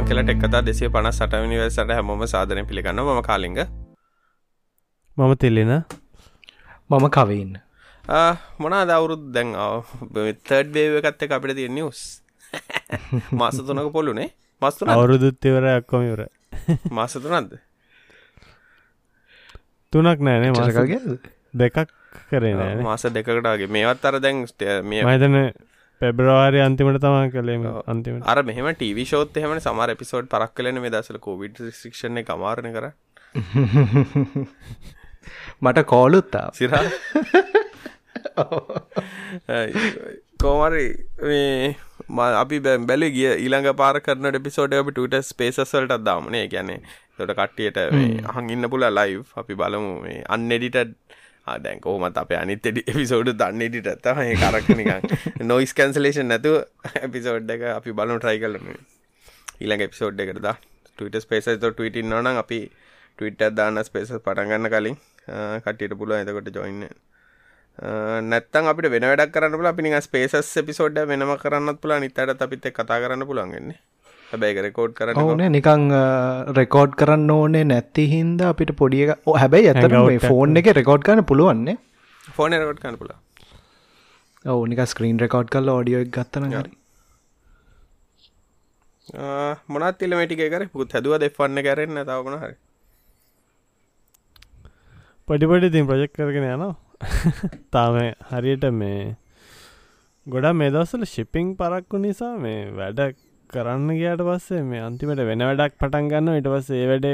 අයිබන් කියලට එක්කතා දෙසේ පනස් සටවිනි වැසට හැමෝම සාධනය පිළිගන්න ම කාලිග. මම තෙල්ලෙන. මම කවන්න මොනා දවුරුත් දැන් තර්ඩ් බේව එකත්ත අපිට තිය නිවස් මාස තුනක පොල්ලුනේ මස්තු අවුරුදුත්තවර අක්කොමවර මාස තුනන්ද තුනක් නෑනේ මාසගේ දෙකක් කරේ මාස දෙකටගේ මේවත් අර දැන් මේ මහිතන පෙබ්‍රවාරි අන්තිමට තමා කළේම අන්තිම අර මෙහම ටව ෂෝත් එහම සමර පිසෝඩ් පරක් කලන මේ දසල කෝවිඩ් ශික්ෂණ කමාරණ කර මට කෝලුත්තා සිර? කෝමරි මේ අපි බැලි ගිය ඊළඟ පාර කරන ඩිපිසෝඩ අපි ටට ස්පේසල්ට දාමනේ. ගැනේ තොට කට්ටියට අහන් ඉන්න පුල ලයිව් අපි බලමු මේ අන්නෙඩිට දැන් කොහොමත් අප අනිත එපිසෝඩ් දන්නේට ඇත්තම ඒ කරක්නිකන් නොයිස් කැන්සලේෂන් නැතුව එපිසෝඩ් එක අපි බලු ට්‍රයි කලන ඊළඟ එපිසෝඩ් එකරදා ටට ස්පේස ටවිට නොනම් අපි ටවිට දාන්න ස්පේස පටගන්න කලින් කටියට පුළුව එතකොට ජොයින්න නැත්තන් අපිට වෙන වැඩක් කරන්න පුල අපි ස්පේසස් එපිසෝඩ් වෙනම කරන්නත් පුලා නිතට අපිත් කතා කරන්න පුළන්ගන්නේ හැබැයි රෙකෝඩ් කරන්න ඕනේ නිකං රෙකෝඩ් කරන්න ඕනේ නැති හින්ද අපිට පොඩිය හැබැයි ඇතර ෆෝන් එක රෙකෝඩ් කරන්න පුළුවන්නේ ෆෝන රකෝඩ් කන්න පුල ඔවු නික ස්ක්‍රීන් රෙකෝඩ් කල්ල ෝඩියෝ ගත්තන හරි. මොනත් තිලමටික කර? පුත් හැදුව දෙෆන්න කරන්න තවන හරි. පඩිපඩි තින් ප්‍රජෙක් කරගෙන යනවා. තාම හරියට මේ ගොඩා මේ දවසල ශිපිං පරක්කු නිසා මේ වැඩක් කරන්න ගයාට පස්සේ මේ අන්තිමට වෙන වැඩක් පටන් ගන්න ඉට පස්සේ ඒ වැඩ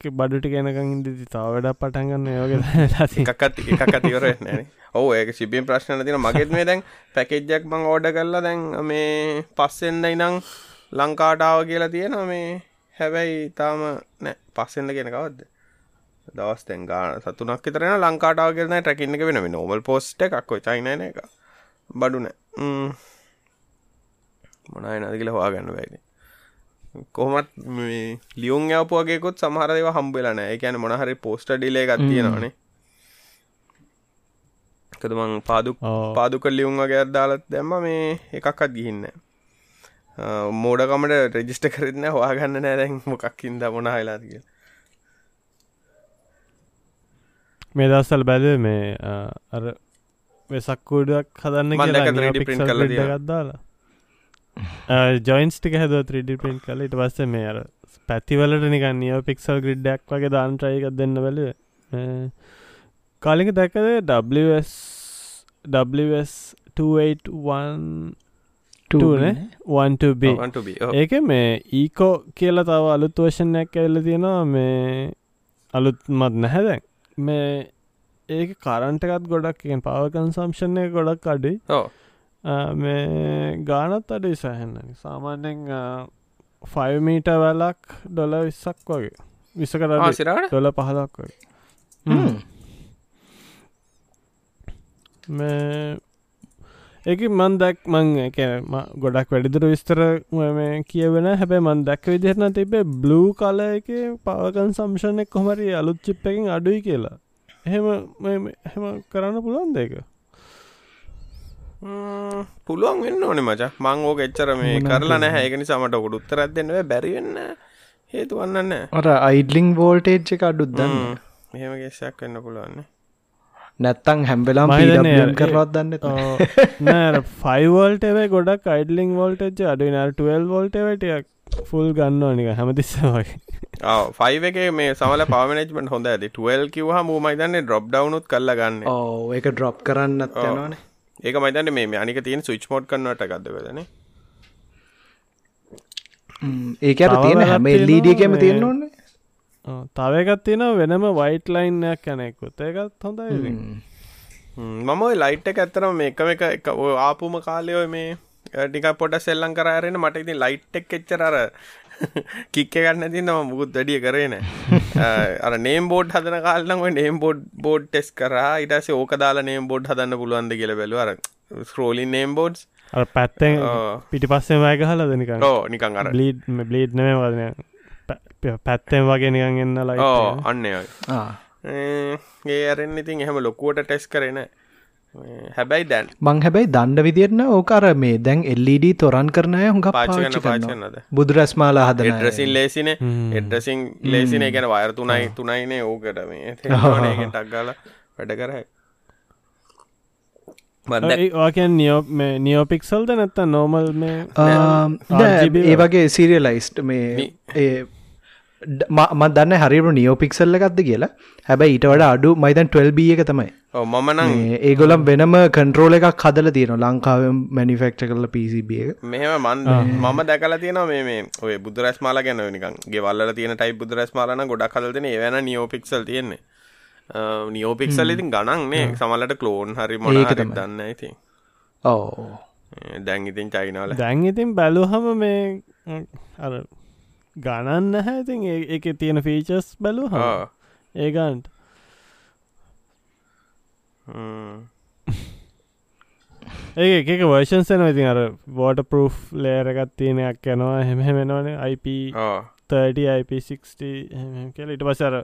බඩුටි කෙනකං ඉදි තාව වැඩක් පටන්ගන්න යෝග එකත් එකක් අතිවර නෑන ඕ ඒක සිබියෙන් ප්‍රශ්න තින මගෙත් මේ දැන් පැකෙජ්ජක් මං ඕඩ කරලා දැන් මේ පස්සෙන්දයි නං ලංකාටාව කියලා තියෙනවා. මේ හැබැයි තාම නෑ. පස්සෙන්ද කියෙන කවද්ද? දවස් තැන් ගාන සතුනක් තරන ලංකාටාව කරන ටැකින්න එක වෙන නෝමල් පෝස්ට එකක්කො චයිනන එක බඩුන මොනයි නද කියලා හවාගන්න වැයිද කොහොමත් ලියුන් යවපුවගේකුත් සමහරදව හම්බෙලන එකන මොනහරි පෝස්ට ඩිලේ එකක් තියෙනවානේ. කදමං පාදු පාදුක ලියුන් වගේ අදාලත් දැම්ම මේ එකක්ත් ගිහින්න මෝඩකමට රෙජිස්ට කරන්න හවාගන්න නෑරැන් මොකක්කින්ද මොන හිලාතික මේ දස්සල් බැල මේ අර වෙසක්කූඩක් හදන්න කල ගත්දාලා ජොයින්ස් ටික හැද 3D පින් කල ඉට පස්ස මේ අර පැතිවලට නිකන් නිය පික්සල් ග්‍රිඩ්ඩක් වගේ දාන්ට්‍රයකක් දෙන්න බල කාලික දැකද WS WS281 ඒක මේ ඊකෝ කියලා තව අලුත් වර්ෂණයක් ඇල්ල තියෙනවා. මේ අලුත් මත් නැහැදැන් මේ ඒක කරන්ටකත් ගොඩක් එකෙන් පවකන් සම්ෂණය ගොඩක් අඩි මේ ගානත් අඩේ සැහෙන්නනි සාමාන්‍යෙන් ෆයිමීට වැලක් ඩොල විස්සක් වගේ. විසකට සිරට ඩොල පහදක් වගේ. මේ ඒක මන් දැක් මං එක ගොඩක් වැඩිදුර විස්තර කියවෙන හැබැ මන් දැක් විදිහරන තිබේ බ්ලූ කල එක පවකන් සම්ෂණයක් කොමරි අලුත් චිප්පකින් අඩුයි කියලා. එහෙම හෙම කරන්න පුළුවන් දෙක පුළුවන් වෙන්න ඕනෙ මච. මං ඕක එච්චර මේ කරලා නැහැ. ඒකනි සමට ඔකුට උත්තරත් දෙන්නව බැරිවෙන්න හේතුවන්නන්න අර අයිඩලිං වෝල්ටේජ් එක අඩුද්දන්න මෙහෙම ගෙස්සයක් වෙන්න පුළුවන්න නැත්තං හැම්බෙලා කරවත් දන්න නෑ ෆයිවල්ට එවයි ගොඩක් අයිඩලිං වෝල්ටජ් අඩු නල් වෝල්ට වැටයක් ෆුල් ගන්න නික හැමතිස්ස වගේ. ෆයිව එක මේ සමල පමනෙජ්මට හොඳ ඇති. 12 කිවහ මූමයිතන්න ඩොප් ඩවනුත් කල්ල ගන්න. ඕ ඒක ඩ්‍රොප් කරන්නත් යනවානේ ඒක මයිතන්න මේ අනික තියෙන සුච් මෝඩ් කන්නට ගදවදන ඒක තියෙන හැම එල්ලඩියකම තියෙන ඕන්න තවකත් තියෙන වෙනම වයිට් ලයින්යක් යනෙකුත් ඒකත් හොඳයි මම ලයිට් එක ඇත්තරම මේ එකම එක ආපුම කාලයෝ මේ ටික පොට සෙල්ලං කරරෙන මට ඉතින් ලයිට් එක් එච්චර අර කික්ක ගන්න තින්න මුකුත් වැඩිය කරේන අර නේම් බෝඩ් හදන කාලනම නේම් බෝඩ් බෝඩ් ටෙස් කර. ඉටස ඕක දාලා නේම් බෝඩ් හදන්න පුළුවන්ද කියල බැලු අර ස්ක්‍රෝලින් නේම් බෝඩ්ස් පැත්තෙන් පිටි පස්සේ මයක හල දෙනික ඕ නිකං අර. බ්ලීඩ් බ්ලීඩ් නම වදන පැත්තෙන් වගේ නිකන් එන්න ලයි අන්න ඒ අරෙන් ඉතින් එහෙම ලොකුවට ටෙස් කරන හැබැයි දැන් මං හැබැයි දණ්ඩ විදිරන්න ඕකර මේ දැන් එල්ලඩ තොරන් කරනය හුඟ පාචිකන්න පාචි කරනවා. පාචනද බුදුරැස්මාලා හදන එඩ්‍රසින් ලේසින එඩ්‍රසින් ලේසින ගැන වයර තුනයි තුනයිනේ ඕකට මේ. ටක් ගල වැඩ කරහ ඒකන් නියෝ මේ නියෝපික්සල්ද නැත්ත නෝමල් මේ RGB ඒ වගේ සීරියලයිස්ට් මේ ඒ මත් දන්න හරිම නියෝපික්සල්ල එකක්ද කියලා. හැබැයි ඊට වඩ අඩු මයිතන් 12B එක තමයි. මමනං ඒගොලම් වෙනම කන්ට්‍රෝල එකක් හදල තියෙන ලංකාව මැනිෆෙක්ට කරල එක. මෙහම මන් මම දැකල තියෙන මේ මේ ඔය බුදුරස් මාලා ගැන නිකන් ගෙවල්ල තියෙන ටයි බුදුරස් මාලන ගොඩක් කලතින ඒවැන නියෝපික්සල් තියෙන්නේ. නියෝපික්සල් ඉතින් ගණන්න්නේ සමල්ලට කලෝන් හරි මොනක දන්න ඉතින්. ඕ දැන් ඉතින් චයිනාල දැන් ඉතින් බැලුහම මේ අර ගණන්න හැතින් ඒක තියෙන ෆීචස් බැලු ඒගන්ට ඒ එක වර්ෂන් සන ඉතින් අර වෝට පර් ලේරගත් තියෙනයක් යනවා හෙමහෙමෙනවන IP 30 IP60 කියල. ඉට පසර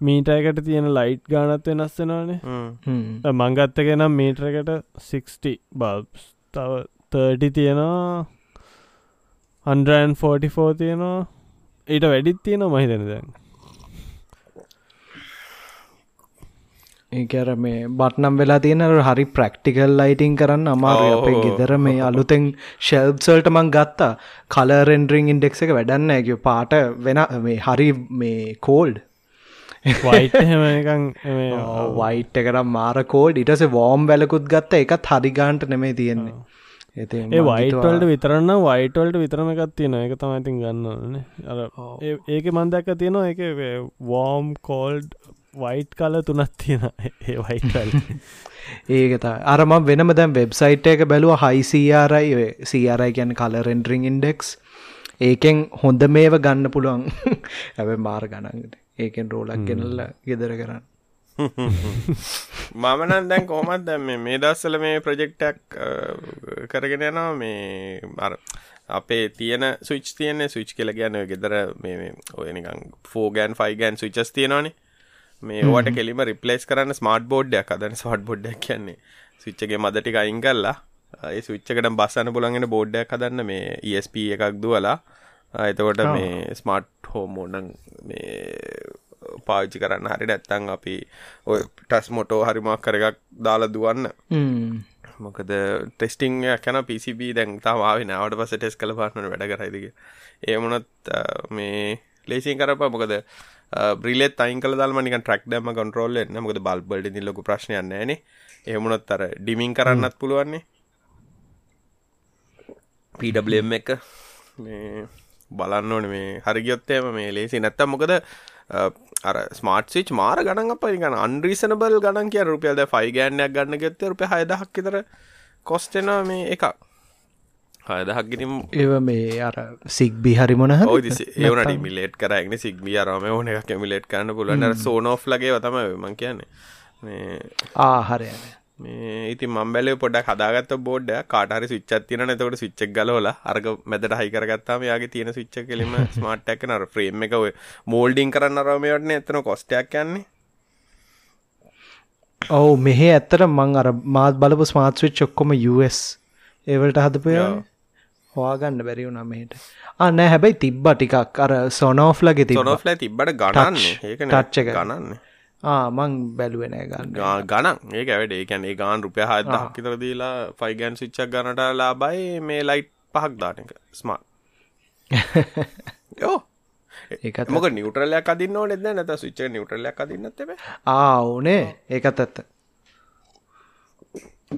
මීටයකට තියෙන ලයිට් ගානත් වෙනස්සෙනවානේ මංගත්තක නම් මීටරකට 60 බල්ස් තව 30 තියෙනවා. 144 තියෙනවා ඊට වැඩිත් තියෙනවා මහිතන දැන් ඒකර මේ බට්නම් වෙලා තියෙන හරි ප්‍රක්ටිකල් ලයිටිං කරන්න අමාරු අපේ ගෙදර මේ අලුතෙන් ශෙල්සල්ට මං ගත්තා. කලරෙන්ඩරිං ඉන්ඩෙක් එක වැඩන්න ඇක පාට වෙන මේ හරි මේ කෝල්ඩ් වයිට් එකරම් මාර කෝල්ඩ් ඉටස වෝම් වැලකුත් ගත්ත. එකත් හරිගාන්ට නෙමේ තියෙන්නේ ඒ වයිටවල්ට විතරන්න වයිටවල්ට විතරම එකත් තියෙන එක තමයිතින් ගන්නන අර ඒක මන්දැක්ක තියෙනවා. එක වෝම් කෝල්ඩ් වයිට් කල තුනත් තියෙන ඒ වයිටල් ඒකත අරම වෙනම දැම් වෙබ්සයිට් එක බැලුව හයිසිරයි සිරයි ගැන කලරෙන්ඩරිං ඉන්ඩෙක්ස් ඒකෙන් හොඳ මේව ගන්න පුළුවන්. ඇැ මාර ගණන්ගට ඒකෙන් රෝලක් ගෙනල්ල ගෙදර කරන්න මමනන් දැන් කොහොමත් දැම් මේ දස්සල මේ ප්‍රජෙක්ටක් කරගෙන යනවා. මේ අර අපේ තියෙන සුච් තියන්නේ. සුච් කියල ගැන ගෙදර මේ ඔය නිකං ෆෝගෑන් ෆයිගෑන් සුචස් තියෙනවානේ. මේ ඕට කෙලිම රිපලේස් කරන්න ස්මාර්ට් බෝඩ්ඩයක් අදන ස්මාර්ට් බොඩ්ඩක් කියන්නේ සුච්චගේ මදටික අයින් කල්ලා ඒ සුච්චකට බස්සන්න පුළන්ගෙන බෝඩ්ඩයක් හදන්න. මේ ESP එකක් දුවලා එතකොට මේ ස්මාර්ට් හෝමෝඩන් මේ පාවිච්චි කරන්න හරි නැත්තං අපි ඔය ටස් මොටෝ හරිමක් කරගක් දාලා දුවන්න. මොකද ටෙස්ටිං කැන පිසිබ දැන් තාවාව නවට පස ටෙස් කළ පාටන වැඩ කරයිදික ඒමනත් මේ ලේසින් කරපා මොකද බ්‍රිලෙත් අයින් කල දල්ම නික ට්‍රක් දම කොන්ටරෝල් එන්න මොකද බල්බල්ඩ නිල්ලක ප්‍රශ්නයන්න නේ එහමුණොත් අර ඩිමින් කරන්නත් පුළුවන්නේ පඩම් එක. බලන්න ඕන. මේ හරිගියොත්තේම මේ ලේසි නැත්තම් මොකද අර ස්මාර්ට් සිච් මාර ගණන් අප ගන අන්රීසනබල් ගණන් කිය රුපියල්ද ෆයි ගෑන්නයක් ගන්න ගෙත්ත රුප හයදහක් තර කොස්ටෙන මේ එක හයදහක් ගිනිම් ඒව මේ අර සික්බි හරි මොන ඒවනට මිලේට් කරගෙන සික්බිය අරම ඕන එක මිලේට් කරන්න පුලන්න සෝනෝ් ලගේ තම මං කියන්නේ. ආහරයන මේ ඉති මම්බැල පොඩක් හදාගත්ත බෝඩ් කාටහරි විච්චත් තියන එතකොට විච්චක් ගලෝල අර්ග මැදට හයිකරගත්තාම යාගේ තියෙන විච්ච කෙලිම ස්මාර්ට්ටක් නර ෆ්‍රේම් එක ඔය මෝල්ඩිං කරන්න රමයටන එතන කොස්ටයක් යන්නේ. ඔවු මෙහෙ ඇත්තට මං අර මාත් බලපු ස්මාර්ට් විච් ඔක්කොම US ඒවලට හදපය හවාගන්න බැරි වුණා මෙහට. අන්න හැබැයි තිබ්බ ටිකක්. අර සොනෝෆ්ලගේ ති නොෆ්ල තිබට ගණන්න. ඒක ටච්ච ගණන්න මං බැලුවෙන ගන්න ගණන්. ඒක වැඩ. ඒකැන ඒ ගාන් රුපය හදක් කිතර දීලා ෆයිගන් සිච්චක් ගනට ලාබයි මේ ලයිට් පහක් දාන එක. ස්මාර්ට් යෝ. ඒකත් මොක නිවටරලයක් අදින්න නෙද නැත විච්ච නිවටරලයක් අදින්නත්තේ ආවනේ ඒකත් ඇත්ත.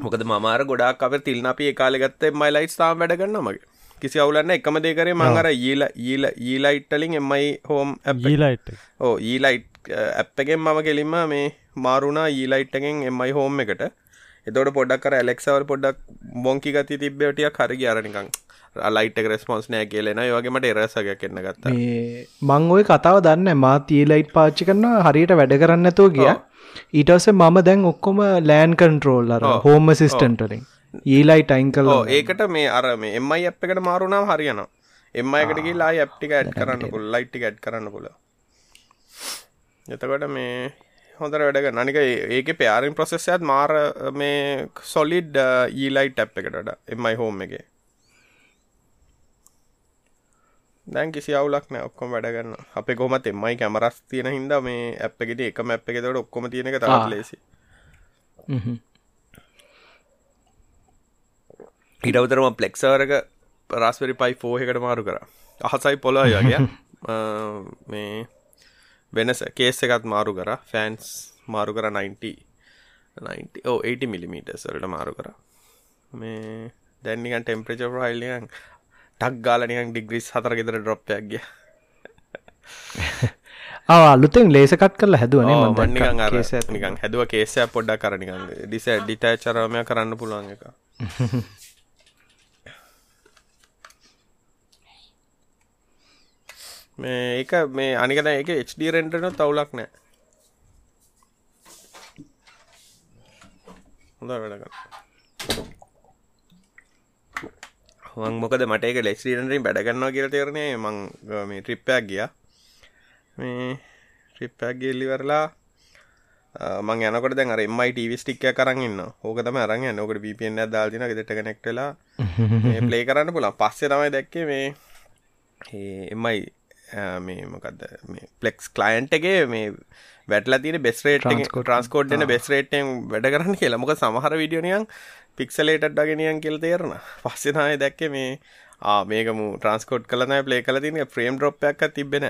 මොකද මමාර ගොඩක් අප තිල්න අපි කාලෙගත්තේ මයි ලයිට් තාම් වැඩගන්න මගේ. කිසි අවුලන්න එකම දේකරේ මංගර ඊල ඊල ඊලයිට්ටලින් එමයි හෝම් ඊලයිට් ඕ ඊලයිට් ඇප්පගෙන් මම කෙලින්ම මේ මාරුණා ඊලයිට්ටගෙන් එමයි හෝම් එකට. එතවට පොඩක් කර ඇලෙක්සවල් පොඩක් බොංකි ගති තිබ්බටිය කරග අරනිකං ලයිට රෙස්පොන්ස් නෑ කියලෙන යෝගේමට එරසගයක් එන්න ගත්ත. මං ඔය කතාව දන්න මාත් ඊලයිට් පාච්චි කරන්න හරියට වැඩ කරන්නතුව ගිය. ඊටස මම දැන් ඔක්කොම ලෑන් කන්ට්‍රෝල් අර හෝම සිිස්ටන්ටලින් ඊලයිට අයින් කල ඒකට මේ අර මේ එමයි අප් එකට මාරුණාව හරියනවා. එම්මයකටගේ ලා ඇප්ටික ඇඩ් කරන්න පුල් ලයිට්ටි ඇඩ් කරන්න පුල එතකොට මේ හොඳර වැඩග නනික ඒක පෑරින් ප්‍රසෙස්සයත් මාර මේ සොලිඩ් ඊලයි ටැප් එකටට එමයි හෝම් එක. දැන් කිසි අවුලක් නෑ ඔක්කොම වැඩගන්න අප කොමත් එමයි කැමරස් තියෙන හින්ද මේ ඇප් එකට එකම ඇප් එක තවට ඔක්කොම තියෙන එක තරත් ලේසි ඉටවතරම පලෙක්සවරක රස්වරි පයි ෆෝහකට මාරු කර. අහසයි පොලා වගේ. මේ වෙනස. කේස් එකත් මාරු කර. ෆෑන්ස් මාරු කර 90 ඕ 80 මිලිමීටර්සලට මාරු කර. මේ දැන්නිකන් ටෙම්ප්‍රච ප්‍රයිල්ලියන් ටක් ගාලනිකන් ඩිග්‍රිස් හතර ගෙතර ඩ්‍රොප්යක් ගිය. අලුතෙන් ලේසකත් කරලා හැදුවනේ නිකන් හැදුව කේසය පොඩ්ඩක් කරනිකන් ඩිස ඩිටෑචරමය කරන්න පුළුවන් එක මේ එක මේ අනිකන එක HD රෙන්ටන තවුලක් නෑ. හොඳ වැඩගන්න මං මොකද මට එක ලෙක්ස්ටීරෙන්ටරින් වැඩගන්නවා කියල තේරණය මං මේ ට්‍රිප්පයක් ගිය. මේ ට්‍රිප්පයක් ගිල්ලිවරලා මං යනකට දැන් අර එමයි ටීවි ස්ටික්ක කරන්න ඕක තම අරන් නොකට පිපෙන් දාල්තින ගෙට කනෙක්ටලා ප්ලේ කරන්න පුලා පස්සේ තමයි දැක්කේ මේ එමයි මේ මොකක්ද මේ පලෙක්ස් කලයින්ට් එකේ මේ වැටලා තියෙන බෙස්රේට් ට්‍රන්ස්කෝඩ් දෙන බෙස්රේට්ෙන් වැඩ කරන්න කියලා. මොක සමහර විඩියෝනියන් පික්සලේටඩ් අගෙනියන් කියල තේරන පස්සෙනය දැක්ක මේ ආ මේකම ට්‍රන්ස්කෝඩ් කලනයි ප්ලේ කල තින ෆ්‍රේම් ඩ්‍රොප්යක් තිබෙන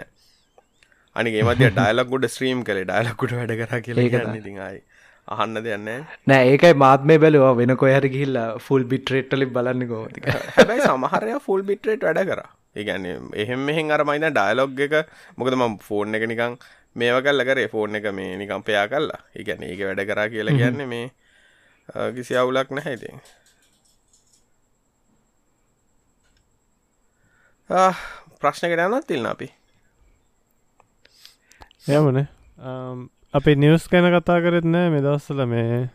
අනිගේ මතිය ඩයිලක්කුට ස්ත්‍රීම් කළේ. ඩයිලක්කුට වැඩ කර කියලා ඉතියි අහන්න දෙන්න නෑ ඒකයි මාත්මය බැලවා. වෙන කොයහර ගිහිල්ලා ෆුල් බිට්‍රේට්ටලි බලන්න ගෝතික හැබයි සමහරය ෆුල් බිට්‍රේට් වැඩ කරා ඒගැන එහෙම මෙහෙන් අරමයින ඩයිලොග් එක මොකද ම ෆෝන් එක නිකං මේව කල්ල කරේ. ෆෝන් එක මේ නිකම් පයා කල්ලා. ඒගැන ඒක වැඩ කරා කියලා කියන්න මේ කිසි අවුලක් නැහැති ප්‍රශ්නකට යනත් තිල්න්න අපි. යමනේ. අපි නිවස් ගැන කතා කරෙත් නෑ මෙදස්සල මේ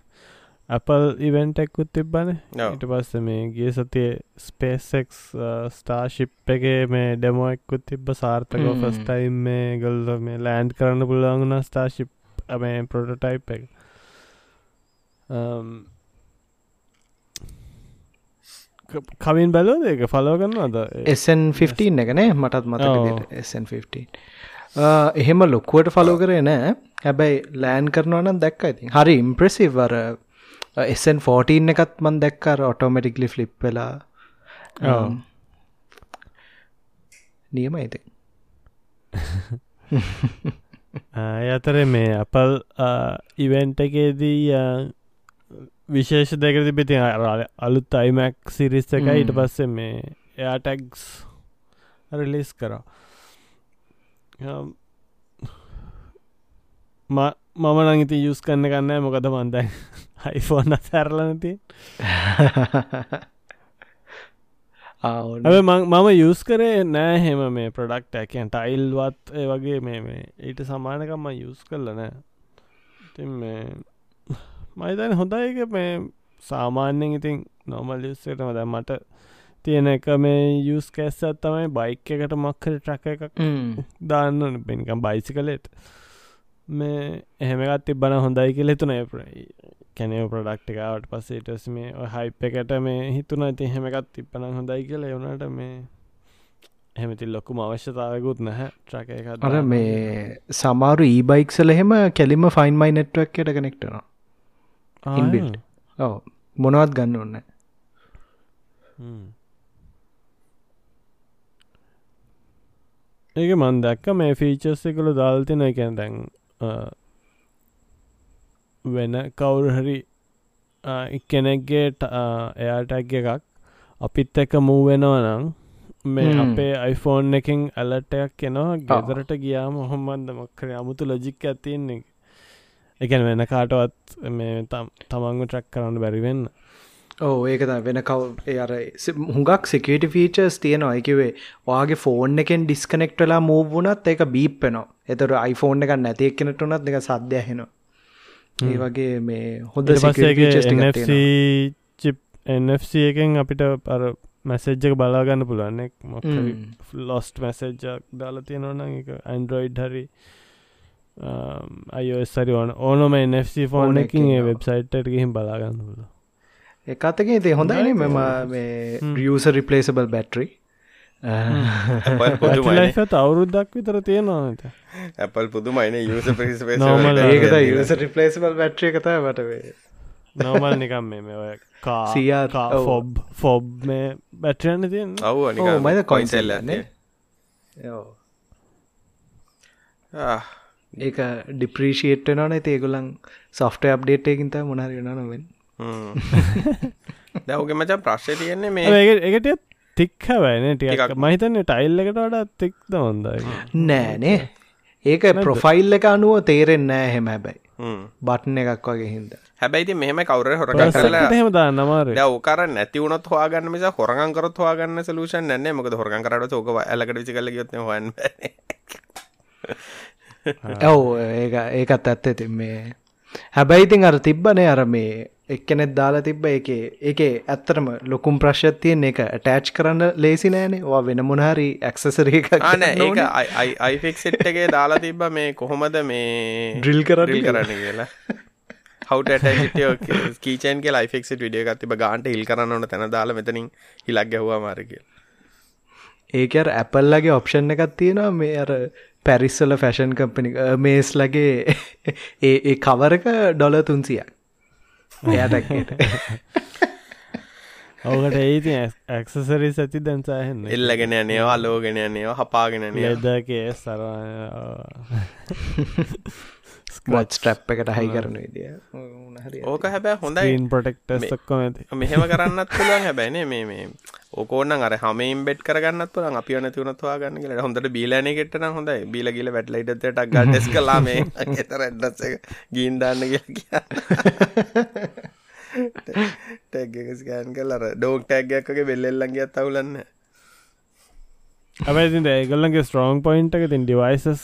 Apple ඉවෙන්ටෙක්කුත් තිබ්බන. ඊට පස්ස මේ ගිය සතිය ස්පේසෙක් ස්ටාශිප් එක මේ ඩෙමෝෙක්කුත් තිබ්බ සාර්ථක ෆස්ටයිම් මේ ගල්ල මේ ලෑන්ඩ් කරන්න පුළුවන්ගුණ ස්ටාශිප් මේ පොටටයිප් එක. කවින් බැලෝද එක ෆලෝ කරන්න අද SN15 එකනේ මටත් මතක SN15 එහෙම ලොකුවට ෆලෝ කරේ නෑ. හැබැයි ලෑන් කරනවනම් දැක්ක ඉතින්. හරි ඉම්ප්‍රෙසිවර එසන් 14 එකත් මන් දැක්කර ඔටෝමටික්ලි ෆ්ලිප් වෙලා. නියම ඇති අතර මේ අපල් ඉවෙන්ට එකේදී විශේෂ දෙක තිබිති අලුත් අයිමැක් සිරිස් එක ඊට පස්සේ මේ එයාටැක්ස් රිලිස් කරා මම නංගිති යුස් කන්න කන්න මොකද මන්දයි අයිෆෝන් සැරලනති මම යුස් කරේ නෑ හෙම මේ ප්‍රඩක්ට ඇකන් ටයිල්වත් ඒ වගේ මේ මේ ඊට සමානකම්ම යුස් කරල නෑ. ඉති මේ මයිතන හොඳයික මේ සාමාන්‍යෙන් ඉතින් නොමල් යුස්සටම දැ මට තියෙන එක මේ යුස් කැස්සත් තමයි බයික් එකට මක්කර ට්‍රක එකක් දාන්න පෙනිකම් බයිසි කලෙට මේ එහෙමකත් තිබ්බන හොඳයි කියල තුන කැනව ප්‍රඩක්්ටිකාවට පස්සේටස් මේ හයිප එකට මේ හිතුන ඇති හෙමකත් තිප්පන හොඳයි කියල. එවනට මේ එහෙමති ලොකුම අවශ්‍යතාවකුත් නැහැ. ට්‍රක එක අර මේ සමාරු ඊබයික්සල එහෙම කෙලිම ෆයින් මයි නෙට්වක් යට කනෙක්ටන ඉන්බිල් ඔව. මොනවත් ගන්න ඔන්න ඒක මන් දැක්ක මේ ෆීචස් එකළු දාල්තින එකැන් දැන් වෙන කවුරුහරි කෙනෙක්ගේ එයාටැග එකක් අපිත් එක මූවෙනවනම් මේ අපේ අයිෆෝන් එකින් ඇලටයක් කෙනවා ගෙදරට ගියාම හොම්බන්ද මක්කර අමුතු ලොජික් ඇතින්නේ එකන වෙන කාටවත් මේ තමන්ගු ට්‍රක් කරන්න බැරිවෙන්න ඕ ඒක වෙන කව් අර හුඟක් සිකට ෆීචර්ස් තියෙනවා. එකවේ වාගේ ෆෝන් එකෙන් ඩිස්කනෙක්ටලා මූවුණත් එක බීප්පෙනවා එතට iPhoneෆෝන් එක නැතික් කෙනට උනත් එක සද්‍ය හෙනවා ඒ වගේ මේ හොඳ NFC එකෙන් අපිට පර මැසෙජ්ජක බලාගන්න පුළුවන්නෙක් ලොස්ට මැසෙජ්ජක් දාලා තියෙනවන එක ඇන්ඩරෝයිඩ් හරි අයෝස්සරි ඕන ඕනම NFC ෆෝන් එකින් ඒ එකකින්, ඔව්. වෙබ්සයිට් ගහිම් බලාගන්න පුල එකතක ඉති හොඳයින මෙම මේ රියස රිපලේසබල් බැටරි අවුරුද්දක් විතර තියෙනවානත ඇපල් පුදුමයින. යස Normal ඒකත යස රිපලේසබල් බැට්‍රිය කතා වටවේ නෝමල් නිකම් මේ මේ ඔය කා CR, ඔව්. ෆොබ් ෆොබ් මේ බැටරන්න තියෙන් ඔව් ඔව්, මයිද කොයින්සෙල්ල කොයින්සෙල්ල ඒක ඩිප්‍රීෂේට් නොන ඒගොලන් සොෆ්ට අප්ඩේට් එකින්ත මොනහරි නොවෙන් දැවගේ මචන් ප්‍රශ්ය තියෙන්නේ මේ එකට තික් හැවයින ටිකක් ටිකක්. මහිතන්නේ ටයිල් එකට වඩා තික්ද හොඳයි. නෑනේ ඒක ප්‍රොෆයිල් එක අනුව තේරෙන් නෑ හෙම හැබැයි. හ්ම්. බට්න එකක් වගේ හින්ද. හැබැයිති මෙහම කවර හොරග කරලා හෙම දා නමාර ඕකර නැතිවුණත් හවාගන්න මිස හොරගන්කරත් හවාගන්න සලූෂන් න්න මොකද හොරගන් කරට ෝක ඇලකට විසි කල ගොත්න හන් ඔව් ඒක ඒකත් ඇත්ත ඉතින් මේ හැබැයි ඉතින් අර තිබ්බනේ අර මේ එක්කනෙත් දාලා තිබ්බ එක. ඒක ඇත්තරම ලොකුම් ප්‍රශ්ත් තියෙන් එක. ටෑච් කරන්න ලේසි නෑනේ. වා වෙන මොනහරි ඇක්සසරී එක ආන ඒක අයිෆෙක්සෙට්ගේ දාලා තිබ්බ මේ කොහොමද මේ drill කියලා. කරන්න කියලා. හවට කීචන් के ලයිෆෙක්ට විඩිය එකත් තිබ ගාන්ට හිල් කරන්න තැන දාලා මෙතනින් හිලක් ගැහවා මාරක ඒක අර ඇපල්ලගේ ඔප්ෂන් එකත් තියෙනවා මේ අර පැරිස්සල ෆැෂන් කම්පනි මේස් ලගේ ඒ ඒ කවරක ඩොල තුන්සියක් එයාටක්ට ඔකට ඒති ඇක්සසරි සති දැන්සාහෙන්න එල්ලගෙන නේවා ලෝගෙන නේවා හපාගෙන ලෙදකේ සර ස්කච් ට්‍රප් එකට හයි කරන විදිිය. ඕක හැබැ හොඳයි. ීන් පොටෙක්ටස්ක්කොම ඇති. මෙහෙම කරන්නත් පුළුවන් හැබැයිනේ මේ මේ ඕකෝන්න අර හමයින් බෙට් කරගන්නත් පුළන් අපි නැතිවනත්වා ගන්න කියලා. හොඳට බීලන කෙටන හොඳයි. බීල ගිල වැටලයිටට ගඩස් කලා මේ එතර ඇඩ්ඩස එක ගීන්දන්න කියලා ටැක්ගස්කෑන් කල් අර ඩෝක් ටැක්ගයක්ගේ බෙල්ලෙල්ලන්ගේ තවුලන්න ඇබැති ඒගල්ලගේ ස්ට්‍රෝන් පොයින්ට එක තින් ඩිවයිසස්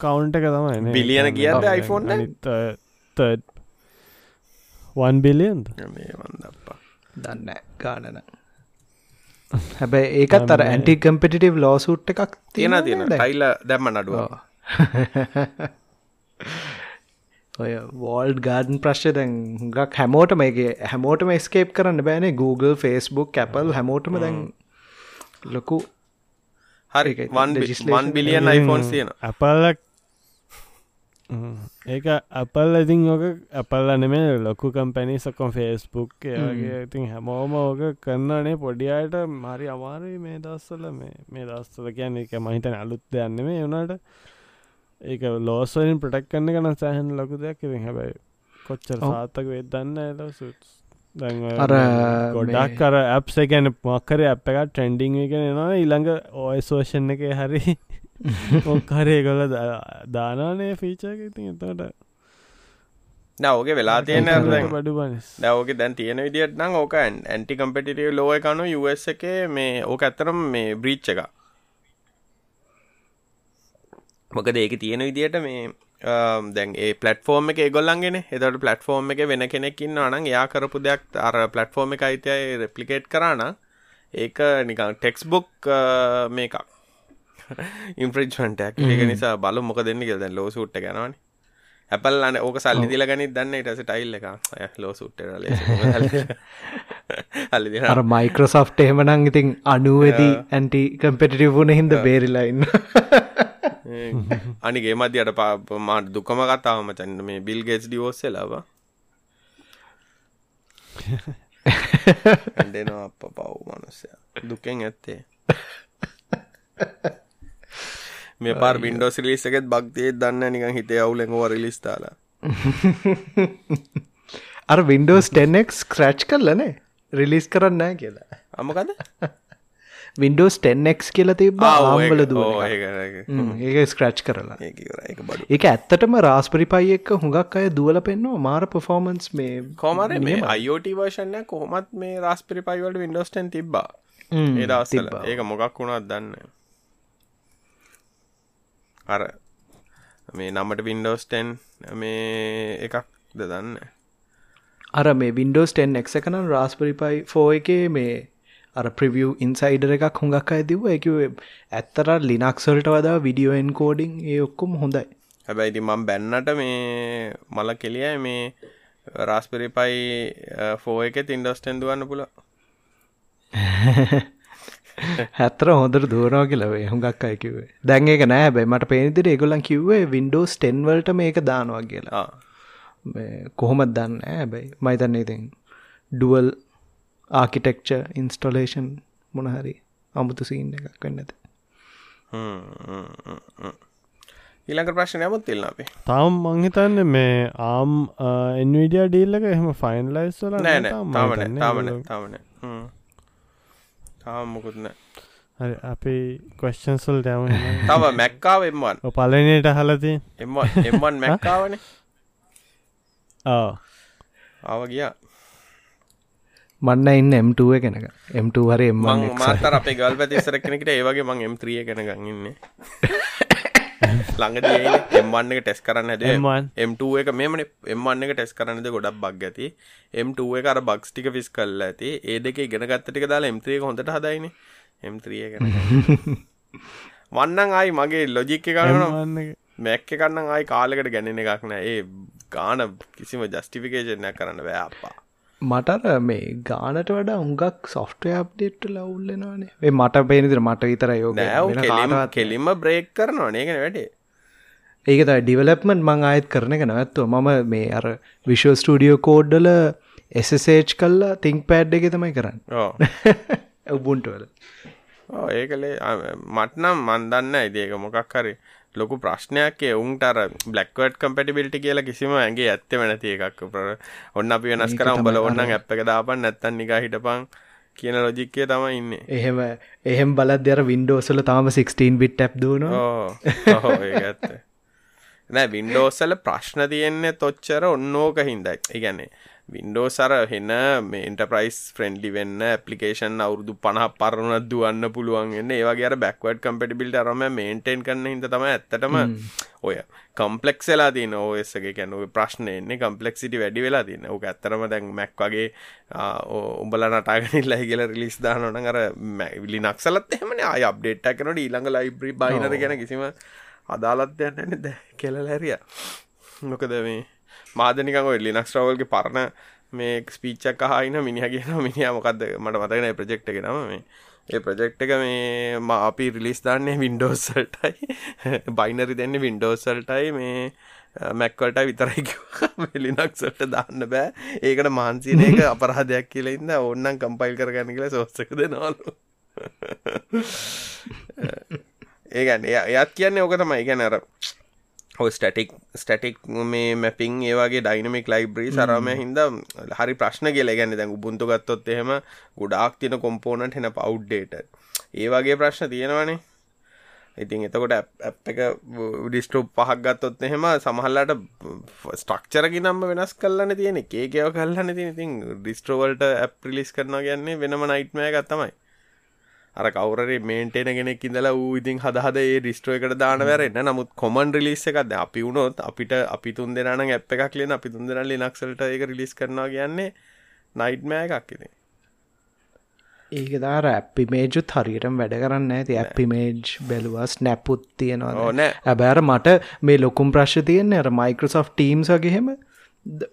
කවුන්ට එක තමයි බිලියන කියද්ද iPhone එක? වන් වන්දප්පා දන්න ගානන හැබැයි ඒකත් අර ඇන්ටි කම්පිටිව් ලෝසුට් එකක් තියෙන තියෙන. ටයිල දැම්ම නඩුව ඔය වෝල්ඩ් ගාඩන් ප්‍රශ්ය දැන් හුඟක් හැමෝටම එක හැමෝටම ස්කේප් කරන්න බෑනේ. Google ෆස්බුක් කැපල් හැමෝටම දැන් ලොකු හරි. ඒකයි. වන් legislation බිලියන් iPhones තියෙන අපල්ලක් ඒක අපල් ඉතින් ඕක අපල්ල නෙමේ ලොකු කම්පැනි සකොම් ෆේස්බුක් වගේ ඉතින් හැමෝම ඕක කරන්නනේ පොඩියට මරි අමාරයි මේ දස්සල මේ මේ දස්සල කියන්න එක මහිතන අලුත් දෙයන්න මේ වුණට ඒක ලෝස්වලින් ප්‍රටක් කන්න කන සෑහන් ලොකු දෙයක්. ඉතින් හැබැයි කොච්චර. සාත්තක වෙදන්න එල සුත් අර ගොඩක් කර ඇප්ස ගැන මක්කර ඇප් එක ට්‍රෙන්ඩිං එක නවා ඊළඟ ඕයිස්ෝෂන් එක හරි මොක්හරේ කොල දානානය ෆීචක ඉතින් එතට නවගේ වෙලා තියෙන බඩු පනිස් දවක දැන් තියෙන විදිට නම් ඕක ඇන්ටි කම්පිටිය ලෝය කනු US එක මේ ඕක ඇත්තරම් මේ බ්‍රීච්ච එක මොකද ඒක තියෙන විදියට මේ දැන් ඒ පලටෆෝර්ම් එක ගොල්ලන්ගෙන එතට පලටෆෝර්ම් එක වෙන කෙනෙකින්න අනන් යා කරපු දෙයක් අර පලටෆෝර්ම් එක අයිතියි රෙපලිකේට් කරන ඒක නිකං ටෙක්ස්බුක් මේකක් ඉම්ප්‍රජ්මටක් ඒක නිසා බලු මොක දෙන්න දැන් ලෝ සුට්ට ගැනවන ඇපල් අන ඕක සල්ලි දිල ගනි දන්න ඉටස ටයිල් එක. ලෝ සුට්ට හල්ලි අර මයිකෝසොෆ්ට එහෙමනං ඉතින් අනුවදී ඇන්ටි කම්පිටිව් වුණ හින්ද බේරිලයින්න අනිගේ මධ්‍ය අට පා මාට දුකම කතාව මචන්න මේ බිල් ගෙස් ඩියෝස්ස ලබ ඇඩෙනවා අප පව් මනුස්සය. දුකෙන් ඇත්තේ මේ පාර බින්ඩෝස් ලිස් එකෙත් බක්තිය දන්න නිකන් හිතේ අවුලෙන්ව රිලිස්ථාලා අර වින්ඩෝස් 10ක් ස්ක්‍රච් කරලනේ රිලිස් කරන්න කියලා. අමකද වින්ඩෝස් 10ක් කියලා තිබ ආම්බල දුව ඒක. ස්ක්‍රච් කරලා. ඒක ඇත්තටම රාස්පරි පයි එක්ක හුඟක් අය දුවල පෙන්නවා. මාර පොෆෝමන්ස් මේ කොමර මේ අයෝට වර්ෂණය කොහොමත් මේ රස්පිරි පයිවලට වින්ඩෝස්ටන් තිබ්බා. ම්, ඒ දවස්සල තිබ්බා. ඒක මොකක් වුණත් දන්න අර මේ නම්මට වින්ඩෝස්ටන් මේ එකක් ද දන්න අර මේ වින්ඩෝස් 10 එක් එකනම් රාස්පරි පයි ෆෝ එකේ මේ අර ප්‍රවිය් ඉන්සයිඩර එකක් හොඟක් අය දිව එක ඇත්තර ලිනක්සල්ට වදා විඩියෝෙන් කෝඩිං ඒ ඔක්කොම හොඳයි. හැබැයි ඉතින් මම බැන්නට මේ මල කෙලියයි මේ රාස්පිරි පයි ෆෝ එක තින්ඩස්ටෙන් දුවන්න පුල හැත්තර හොඳට දුවනවා කියලවේ හුඟක් අය කිවේ දැන් ඒක නෑ බැයි මට පේනිදිර ඒගොලන් කිව්වේ වින්ඩෝස් ටෙන්වල්ට මේක දානවා කියලා. කොහොමත් දන්න ඇබැයි මයිතන්නේ ඉතින් ඩුවල් ආකිටෙක්ච ඉන්ස්ටොලේෂන් මොනහරි අමුතු සීන් එකක් වෙන්න ඇත. ඊළඟ ප්‍රශ්න යමුත් තිල්න්න අපි. තාම් මංහිතන්න මේ ආම් එන්විඩිය ඩීල්ලක එහෙම ෆයින්ලයිස් වල නෑ තාමන තාමන තාමන තාම මොකුත්න හරි අපි කොස්්චන්සල් ටෑම තව මැක්කාව එම්වන් පලනයට හලති එම එම්වන් මැක්කාවන. ආව ගියා. මන්න ඉන්න M2 කෙනක M2 හරි එම මාතර අපේ ගල් පැතිස්සර කෙනෙකට ඒවගේ මං M3 කෙන ගන්න ළඟද එම්වන්න එක ටෙස් කරන්න ඇද M2 එක මෙමන එම්වන්න එක ටෙස් කරන්නද ගොඩක් බක් ඇති. M2 එක අර බක්ස් ටික ෆිස් කල්ල ඇති. ඒ දෙක ඉගෙන ගත්තටික දාලා M3 එක හොඳට හදයින. M3 එක වන්නන් ආයි මගේ ලොජික් එකගන්න මැක්ක කන්න ආයි කාලෙකට ගැනෙන එකක් නෑ. ඒ ගාන කිසිම ජස්ටිෆිකේෂනය කරන්න බෑ අපා මටර මේ ගානට වඩා උඟක් සොෆ්ටය අප්ඩේට් ලවුල්ලෙනවානේ ඒ මට පේනිදිර මට විතර යෝග කෙලිම බ්‍රේක් කරනවා නේගෙන වැඩේ. ඒකත ඩිවලප්මන්් මං ආයත් කරන එක නැත්තුව මම මේ අර විශෝ ස්ටඩියෝ කෝඩ්ඩල එසසේච් කල්ලා තිංක් පෑඩ් එක තමයි කරන්න. ඔබුන්ටවල ඒකලේ මටනම් මන්දන්න ඉදේක මොකක් හරි ලොකු ප්‍රශ්නයක් උන්ටර බ්ලක්වට කම්පටිබිල්ටි කියලා කිසිම ඇගේ ඇත්තම නැති එකක්. ඔන්න අපි වෙනස් කර උඹල ඔන්න ඇප් එක දාපන් නැත්තන් නිකා හිටපං කියන ලොජික්කේ තම ඉන්න. එහෙම එහෙම බලත් දෙර වින්ඩෝසල තාම 16 බිට් ඇ් දුන ඇත්ත. නෑ වින්ඩෝසල ප්‍රශ්න තියෙන්නේ තොච්චර ඔන්නෝක හින්දයි. ඉගැන්නේ වින්ඩෝ සර හෙන මේ ඉන්ටප්‍රයිස් ෆ්‍රෙන්ඩි වෙන්න ඇපලිකේෂන් අවුරදු පනහ පරණත් දුවන්න පුළුවන්ගන්න ඒවගේ බැක්වඩ් කම්පිටිබිල්ට අරම මේන්ටෙන් කරන්න හිද තම ඇත්තටම ඔය කම්පලෙක් වෙලා තින ඕසගේ කැනුව ප්‍රශ්නයන්නේ කම්පලෙක්සිටි වැඩි වෙලා තින ඕක ඇත්තරම දැන් මැක් වගේ උඹල නටාගෙනල්ලා කියල රිලිස් දානන අර විලි නක්සලත් එහමන. අය අප්ඩේට් කනට ඊළඟ ලයිබ්‍රි බයිනර ගැන කිසිම අදාලත් යන්න ද කෙල හැරිය. මොකද මේ මාදනිකං ඔය ලිනක්ස් රවල්ගේ පරණ මේ ස්පීච්චක් අහයින මිනිහ කියන මිනිහ මොකක්ද මට මතගෙන ප්‍රජෙක්් එක නම මේ. ඒ ප්‍රජෙක්් එක මේ ම අපි රිලිස් දන්නේ වින්ඩෝසල්ටයි බයිනරි දෙන්න වින්ඩෝසල්ටයි මේ මැක්වලට විතරයි ලිනක්සට දාන්න බෑ. ඒකට මාන්සින එක අපරහදයක් කියලඉන්න ඔන්නන් කම්පයිල් කරගන්න කියලා සෝස්සක දෙනවාලු. ඒගැන්න එයත් කියන්නේ ඕක තමයි. ගැනර ඔ ස්ටටික් ස්ටටික් මේ මැපිං ඒවාගේ ඩයිනමික් ලයිබ්‍රී සරම හින්ද හරි ප්‍රශ්න කියල. ගැන දැන් උබුන්තු ගත්තොත් එහෙම ගොඩාක් තින කොම්පෝනට හෙන පවු්ඩේට ඒ වගේ ප්‍රශ්න තියෙනවනේ. ඉතින් එතකොට ඇප් එක ඩිස්ටෝප් පහක් ගත්තොත් එහෙම සමහල්ලට ස්ටක්චරකි නම්ම වෙනස් කල්ලන්න තියෙන ඒකේකව කල්ලන්න තින ඉතින් ඩිස්ට්‍රෝවල්ට ඇප් පිලිස් කරනවා කියන්නේ වෙනම නයිට්මය ගත්තමයි අර කවරේ මේන්ටේන කෙනෙක් ඉඳලා ඌ ඉතින් හදහද ඒ ඩිස්ට්‍රෝ එකට දාන වැරෙන්න. නමුත් කොමන් රිලිස් එකක්ද අපි වුණොත් අපිට අපි තුන් දෙනාන ඇප් එකක් ලියන අපි තුන් දෙනා ලිනක්සලට ඒක රිලිස් කරනවා කියන්නේ නයිට්මෑ එකක් ඉතින්. ඒක දාර ඇපිමේජුත් හරියටම වැඩ කරන්න ඇති ඇපිමේජ් බැලුවස් නැපුත් තියෙනවා ඕන ඇබෑර මට මේ ලොකුම් ප්‍රශ් තියන්නේ අර මයිකෝසෝ් ටීම්ස් වගේහෙම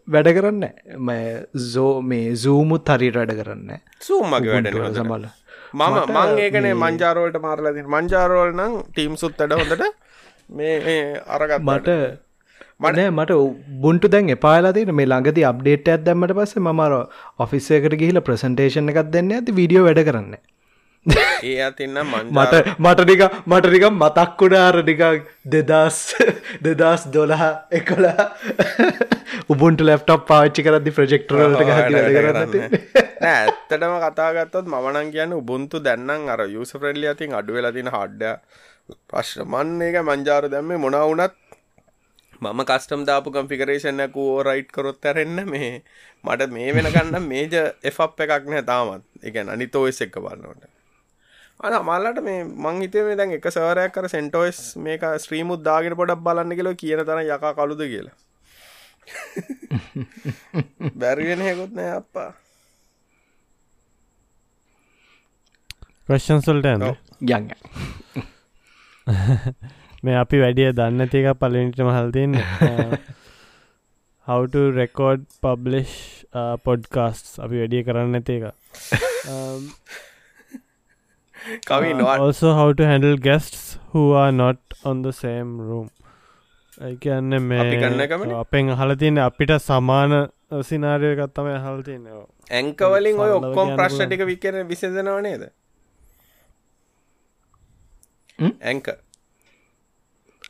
වැඩ කරන්න මේ සූමුත් හරිට වැඩ කරන්න සූමගේ වැඩ සමල මම මං ඒකනේ මංජාරෝල්ට මාරලදින් මංජාරෝල් නම් ටීම් සුත්තට හොඳට මේ අරගත් මට මට මට බුන්ට දැන් එපාලාතින මේ ළඟති අප්ඩේට ඇත් දැම්මට පස්සේ මර ඔෆිස්සයකට ගිහිල ප්‍රසන්ටේෂන් එකක් දෙන්න ඇති වීඩියෝ වැඩ කරන්න ඒ අතින්න මට මටටික මටටික මතක්කුඩාරටික දෙදස් දෙදස් දොළහ එකොලා උබුන්ට ලැප්ටප් පාච්චි කරදදි ප්‍රජෙක්ටරලට ඇත්තටම කතාගත්තොත් මවනන් කියන්න උබුන්තු දැන්නම් අර යුස ප්‍රෙල්ලි අතින් අඩුවෙලතින හඩ්ඩ ප්‍රශ්න මන්න එක මංජාර දැම්ම මොනවුනත් මම කස්ටම් දාපු කම්පිකරේෂණයක් ඕරයිට් කරොත් ඇරෙන්න මේ මට මේ වෙනකන්න මේජ එෆ් එකක් නෑ තාමත්. එක අනිතෝස් එක්ක බලන්නට අන මල්ලට මේ මං හිතේ මේ දැන් එක සවරයක් කර සෙන්ටෝස් මේක ස්ත්‍රීමුත් දාගෙන පොඩක් බලන්න කියලෝ කියන තන යකා කළුද කියලා. බැරිගෙන හෙකුත් නෑ අප්පා. ප්‍රශ්න්සල්ට ඇන්න යන්න. මේ අපි වැඩිය දන්න තික පලනිට මහල්තින්න how to record publish uh, podcasts. අපි වැඩිය කරන්න ඇති කවි uh, also how to handle guests who are not on the same room. ඒ කියන්න අපි කරන මේ? අපෙන් අහල තියන්න අපිට සමාන සිනාරය ගත්තම හල් තියන්න. ඇංකවලින් ඔය ඔක්කොම් ප්‍රශ්න. ටික විකර විසඳනව නේද? ඇංක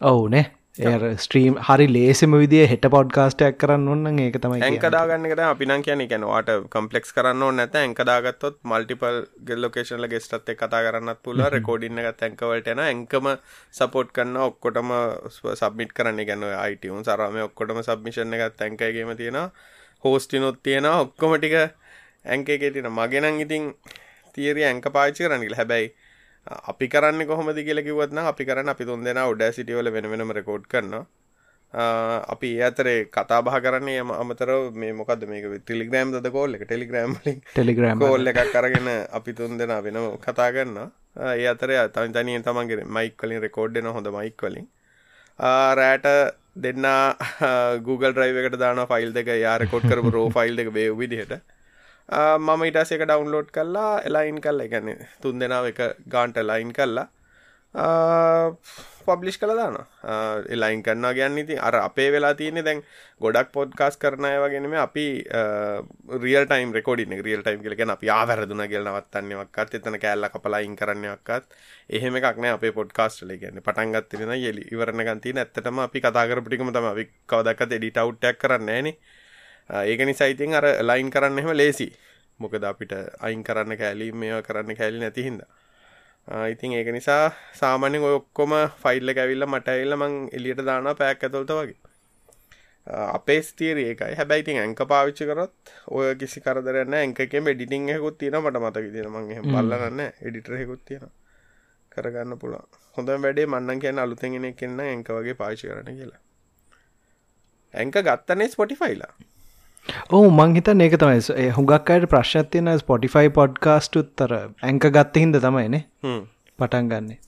ඔවුනේ ඒ ස්ට්‍රීම් හරි ලේසිම විදිිය හෙට පොඩ්කාස්ටයක් කරන්න ඔන්න ඒක තමයි කියන්නේ. ඇංකදාගන්න එක අපිනම් කියන කැනවාට කම්පලෙක්ස් කරන්න නැත ඇංකදාගත්තොත් මල්ටිපල් ගෙල්ලොකේෂන්ල ගෙස්ටත් එක් කතා කරන්නත් පුල රෙකෝඩින්න ගත් ඇංකවලට එන ඇංකම සපෝට් කන්න ඔක්කොටම සබමිට කරන්න. ගැන අයිටවුන් සරම ඔක්කොටම සබ්මිෂණ එකත් ඇංකයිගේම තියෙන හෝස්ටිනොත් තියෙන ඔක්කොම ටික ඇංකේගේ තින මගෙනං ඉතින් තීරිය ඇංක පාචි කරන්නගල හැබැයි අපි කරන්න කොහොමද කියල කිවත්න අපි කරන්න අපි තුන් දෙෙන උඩ සිටියවල වෙන වෙනම රෙකෝඩ් කරනවා. අපි ඒ අතරේ කතා බහ කරන්නේ යම අමතර මේ මොකද මේක ටෙලිග්‍රෑම් ද කෝල්ල එක? ටෙලිග්‍රෑම් ලින් ටෙලිග්‍රෑම් කෝල්ල එකක් කරගෙන අපි තුන් දෙෙන වෙන කතා කරන්න ඒ අතර තනි තනියෙන් තමන්ගේ මයික් කලින් රෙකෝඩ්න හොඳ මයික් කලින් රෑට දෙන්න Google ්‍රයිව එකට දාන ෆයිල් දෙක. යාරකොට් කරපු රෝ ෆයිල් එක බේ විදිහට මම ඉටස එක ඩවන්ලෝඩ් කල්ලා එලයින් කල්ල ගැන තුන් දෙනාව එක ගාන්ට ලයින් කල්ලා පබ්ලිෂ් කළ දාන එලයින් කරන්න ගැන්න ඉති අර අපේ වෙලා තියන්නේ දැන් ගොඩක් පොඩ්කාස් කරනය වගෙනම අපි real time recording real time කලගෙන අපි ආවැරදුන කියල නවත්තන්නවක්කත් එතන කෑල්ල කපලයින් කරන්නයක්කත් එහෙම එකක්න අපේ පොඩ්කාස්ටල ගැන්න පටන්ගත්තින යෙලි ඉවරණ ගන්ති ඇත්තටම අපි කතාකරපටිකම තම අපි කවදක්කත් එඩිට අවට්ටක් කරන්න නේ ඒක නිසයිතින් අර ලයින් කරන්න එහෙම ලේසි මොකද අපිට අයින් කරන්න කෑලි මේවා කරන්න කෑලි නැතිහින්ද ඉතින් ඒක නිසා සාමාන්‍යෙන් ඔය ඔක්කොම ෆයිල්ල ඇවිල්ල මට ඇල්ල මං එලියට දාන පැක් ඇතුළට වගේ. අපේ ස්තීර ඒකයි හැබැයිතින් ඇංක පාවිච්චි කරොත් ඔය කිසි කරදරන්න ඇංකෙම ඩිටිං හෙකුත් තියෙන මට මතක තියෙන මං එහෙම බල්ලන්න එඩිටර හෙකුත් තියෙන කරගන්න පුළුවන්. හොඳ වැඩේ මන්නන් කියන අලුතෙගෙන කෙන්න ඇංක වගේ පාචි කරන කියලා. ඇංක ගත්තනේ ස්පොටිෆයිලා ඕ මංහිත ඒක තමයි. හුඟක් අයට ප්‍රශ්තියන ස්පොටිෆයි පොඩ්කාස්ට උත්තර. ඇංක ගත්ත හිද තමයිනේ පටන් ගන්නේ.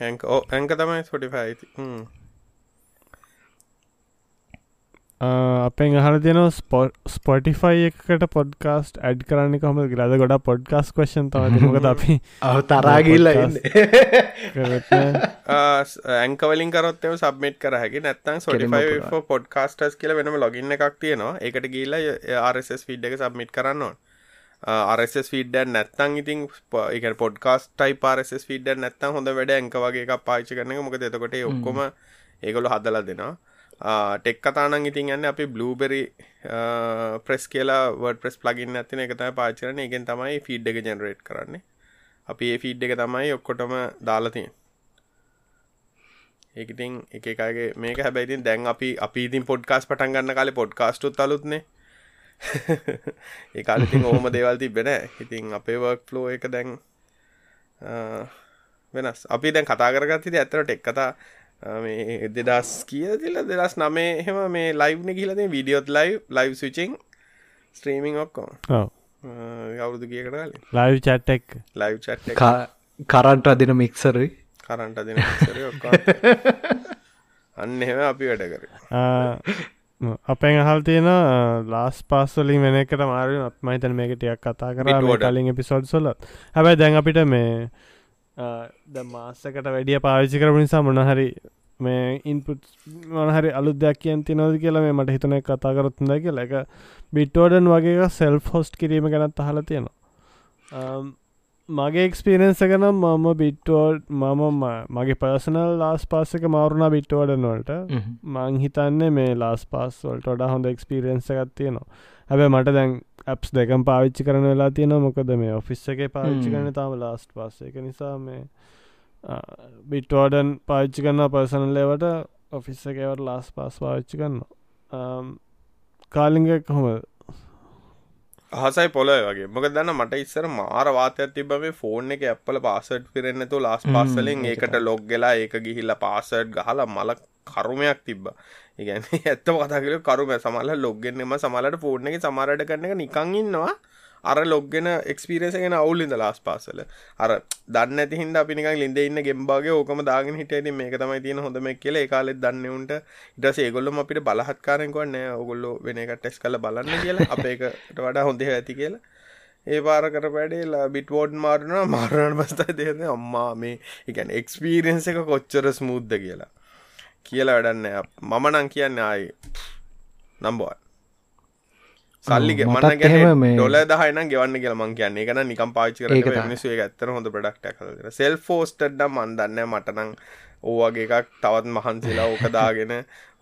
ඇක ඕ ඇංක තමයි ස්පොටිෆයි අපෙන් අහල තියන ස්පොටිෆයි එකට පොඩ්කාස්ට ඇඩ් කරන්න කොම ගලද ගොඩ පොඩ්කාස් තව මොකද අපි තරාගිල්ල ඇංකවලින් කරොත්තම සබ්මිට් කරහකි නැත්තන් සොටිෆයි පොඩ්කාස්ටස් කියල වෙනම ලොගින්න එකක් තියෙනවා. එකට ගීල RSS ෆිඩ් එක සබ්මිට් කරන්නවා RSS ෆිඩ නැත්තන් ඉතින් එක පොඩ්කාස් ටයි පරස් ෆිඩ නැත්තන් හොඳ වැඩ ඇංක වගේ එකක් පාචි කරන මොකද එතකොට ඔක්කොම ඒගොලු හදලා දෙනවා ටෙක් කතානන් ඉතින් යන්න අපි බ්ලූබෙරි ප්‍රෙස් කියලා වඩ ප්‍රෙස් ප්ලගින් ඇතින එක තම පාචරන එකෙන් තමයි ෆීඩ් එක ජනරේට් කරන්නේ. අපි ඒ ෆීඩ් එක තමයි ඔක්කොටම දාලතිය ඒකඉතින් එකකාගේ මේක හැබැයිතින් දැන් අපි අපි ඉතින් පොඩ්කාස් පටන් ගන්න කාලේ පොඩ්කාස්ටුත් අලුත්නේ. ඒ කාලතින් ඕහම දේවල් තිබෙන ඉතින් අපේ වර්ක් ෆ්ලෝ එක දැන් වෙනස්. අපි දැන් කතා කරගත්තිද ඇත්තට එක් කතා මේ දෙදස් කිය තිල දෙදස් නමේ එහෙම මේ ලයිව්න කියලද විඩියෝත් ලයි් ලයිව් සුචිං ස්ත්‍රීමිං ඔක්කෝ අවුරුදු කියකට කලින් ලයිව් චට්ටෙක් ලයිව් චට් කරන්ට අදින මික්සරයි කරන්ට අදින අන්න එහෙම අපි වැඩ කර. අපෙන් අහල් තියෙන ලාස් පාස්සලින් වෙනකට මාරු අත්මයිතන මේකටයක් කතා කර. කලින් එපිසෝඩ් සොලත් හැබැයි දැන් අපිට මේ ද මාසකට වැඩිය පාවිච්චි කරපු නිසා මොනහරි මේ ඉන්පුට් මනහරි අලුත් දෙයක් කියන් තිනවද කියලා මේ මට හිතන කතා කරොත්ද කියලා. එක බිට්ටෝඩන් වගේ සෙල් හොස්ට් කිරීම ගැනත් අහල තියෙනවා. මගේ එක්ස්පිරෙන්න්ස එක නම් මම බිට්ටෝඩ් මම මගේ පර්සනල් ලාස් පාස එක මවරුණා බිට්ටෝඩන් වලට. මං හිතන්නේ මේ ලාස් පාස් වලට ොඩ හොඳ එක්ස්පිරෙන්න්ස එකත් තියෙනවා. හැබැ මට දැන් ඇප්ස් දෙකම් පාවිච්චි කරන වෙලා තියෙන මොකද මේ ඔෆිස් එක පාවිච්චි කරන තාම ලාස්ට පස්ස එක නිසා මේ බිට්වෝඩන් පාවිච්චි කරන්න පර්සනල් ලේවට ඔෆිස් එකවට ලාස් පාස් පාවිච්චි කරන්න කාලිග කොහොම හසයි පොලොය වගේ. මොක දන්න මට ඉස්සර මාර වාතයක් තිබ මේ ෆෝන් එක ඇපල පාසට් පිරෙන්න්නතු ලාස් පාසලින් ඒකට ලොග් ගලා ඒක ගිහිල්ල පාසට් ගහලා මල කරුමයක් තිබ්බ. ඉගැන ඇත්ත කතාකල කරුම සමල ලොග්ගෙන්න්නම සමලට ෆෝර්න එක සමරට කරන එක නිකං ඉන්නවා. අර ලොග්ගෙන එක්ස්පිරේස ගෙන අවුල්ලින්ද ලාස් පාසල අර දන්න ඇති හිද අපිනික ලින්ද ඉන්න ගෙම්බාගේ ඕකම දාගෙන හිට මේක තමයි තියෙන හොඳම කියල. කාලෙත් දන්නවුන්ට ඉටස ඒගොල්ලොම අපිට බලහත්කාරෙන්කොන්න ඔගොල්ලො වෙනක ටෙස් කල බලන්න කියලා. අපේකට වඩා හොඳ ඇති කියලා. ඒ පාර කර පැඩේලා බිට්වෝඩ් මාරනවා. මාරණ පස්තයි දෙන අම්මා මේ එකන් එක්ස්පීරියන්ස එක කොච්චර ස්මුද්ධ කියලා. කියලා වැඩන්න මම නං කියන්න ආයි නම්බුවන් සල්ලිගේ මට ගැන ඩොල දහන ගවන්න කියල මං කියන්න. එකන නිකම් පාචි කර මිසු ඇත්තර හොඳ ප්‍රඩක්ට සෙල් ෆෝස්ටඩ්ඩ මන්දන්න මටනං ඕවගේ එකක් තවත් මහන්සිලා ඕකදාගෙන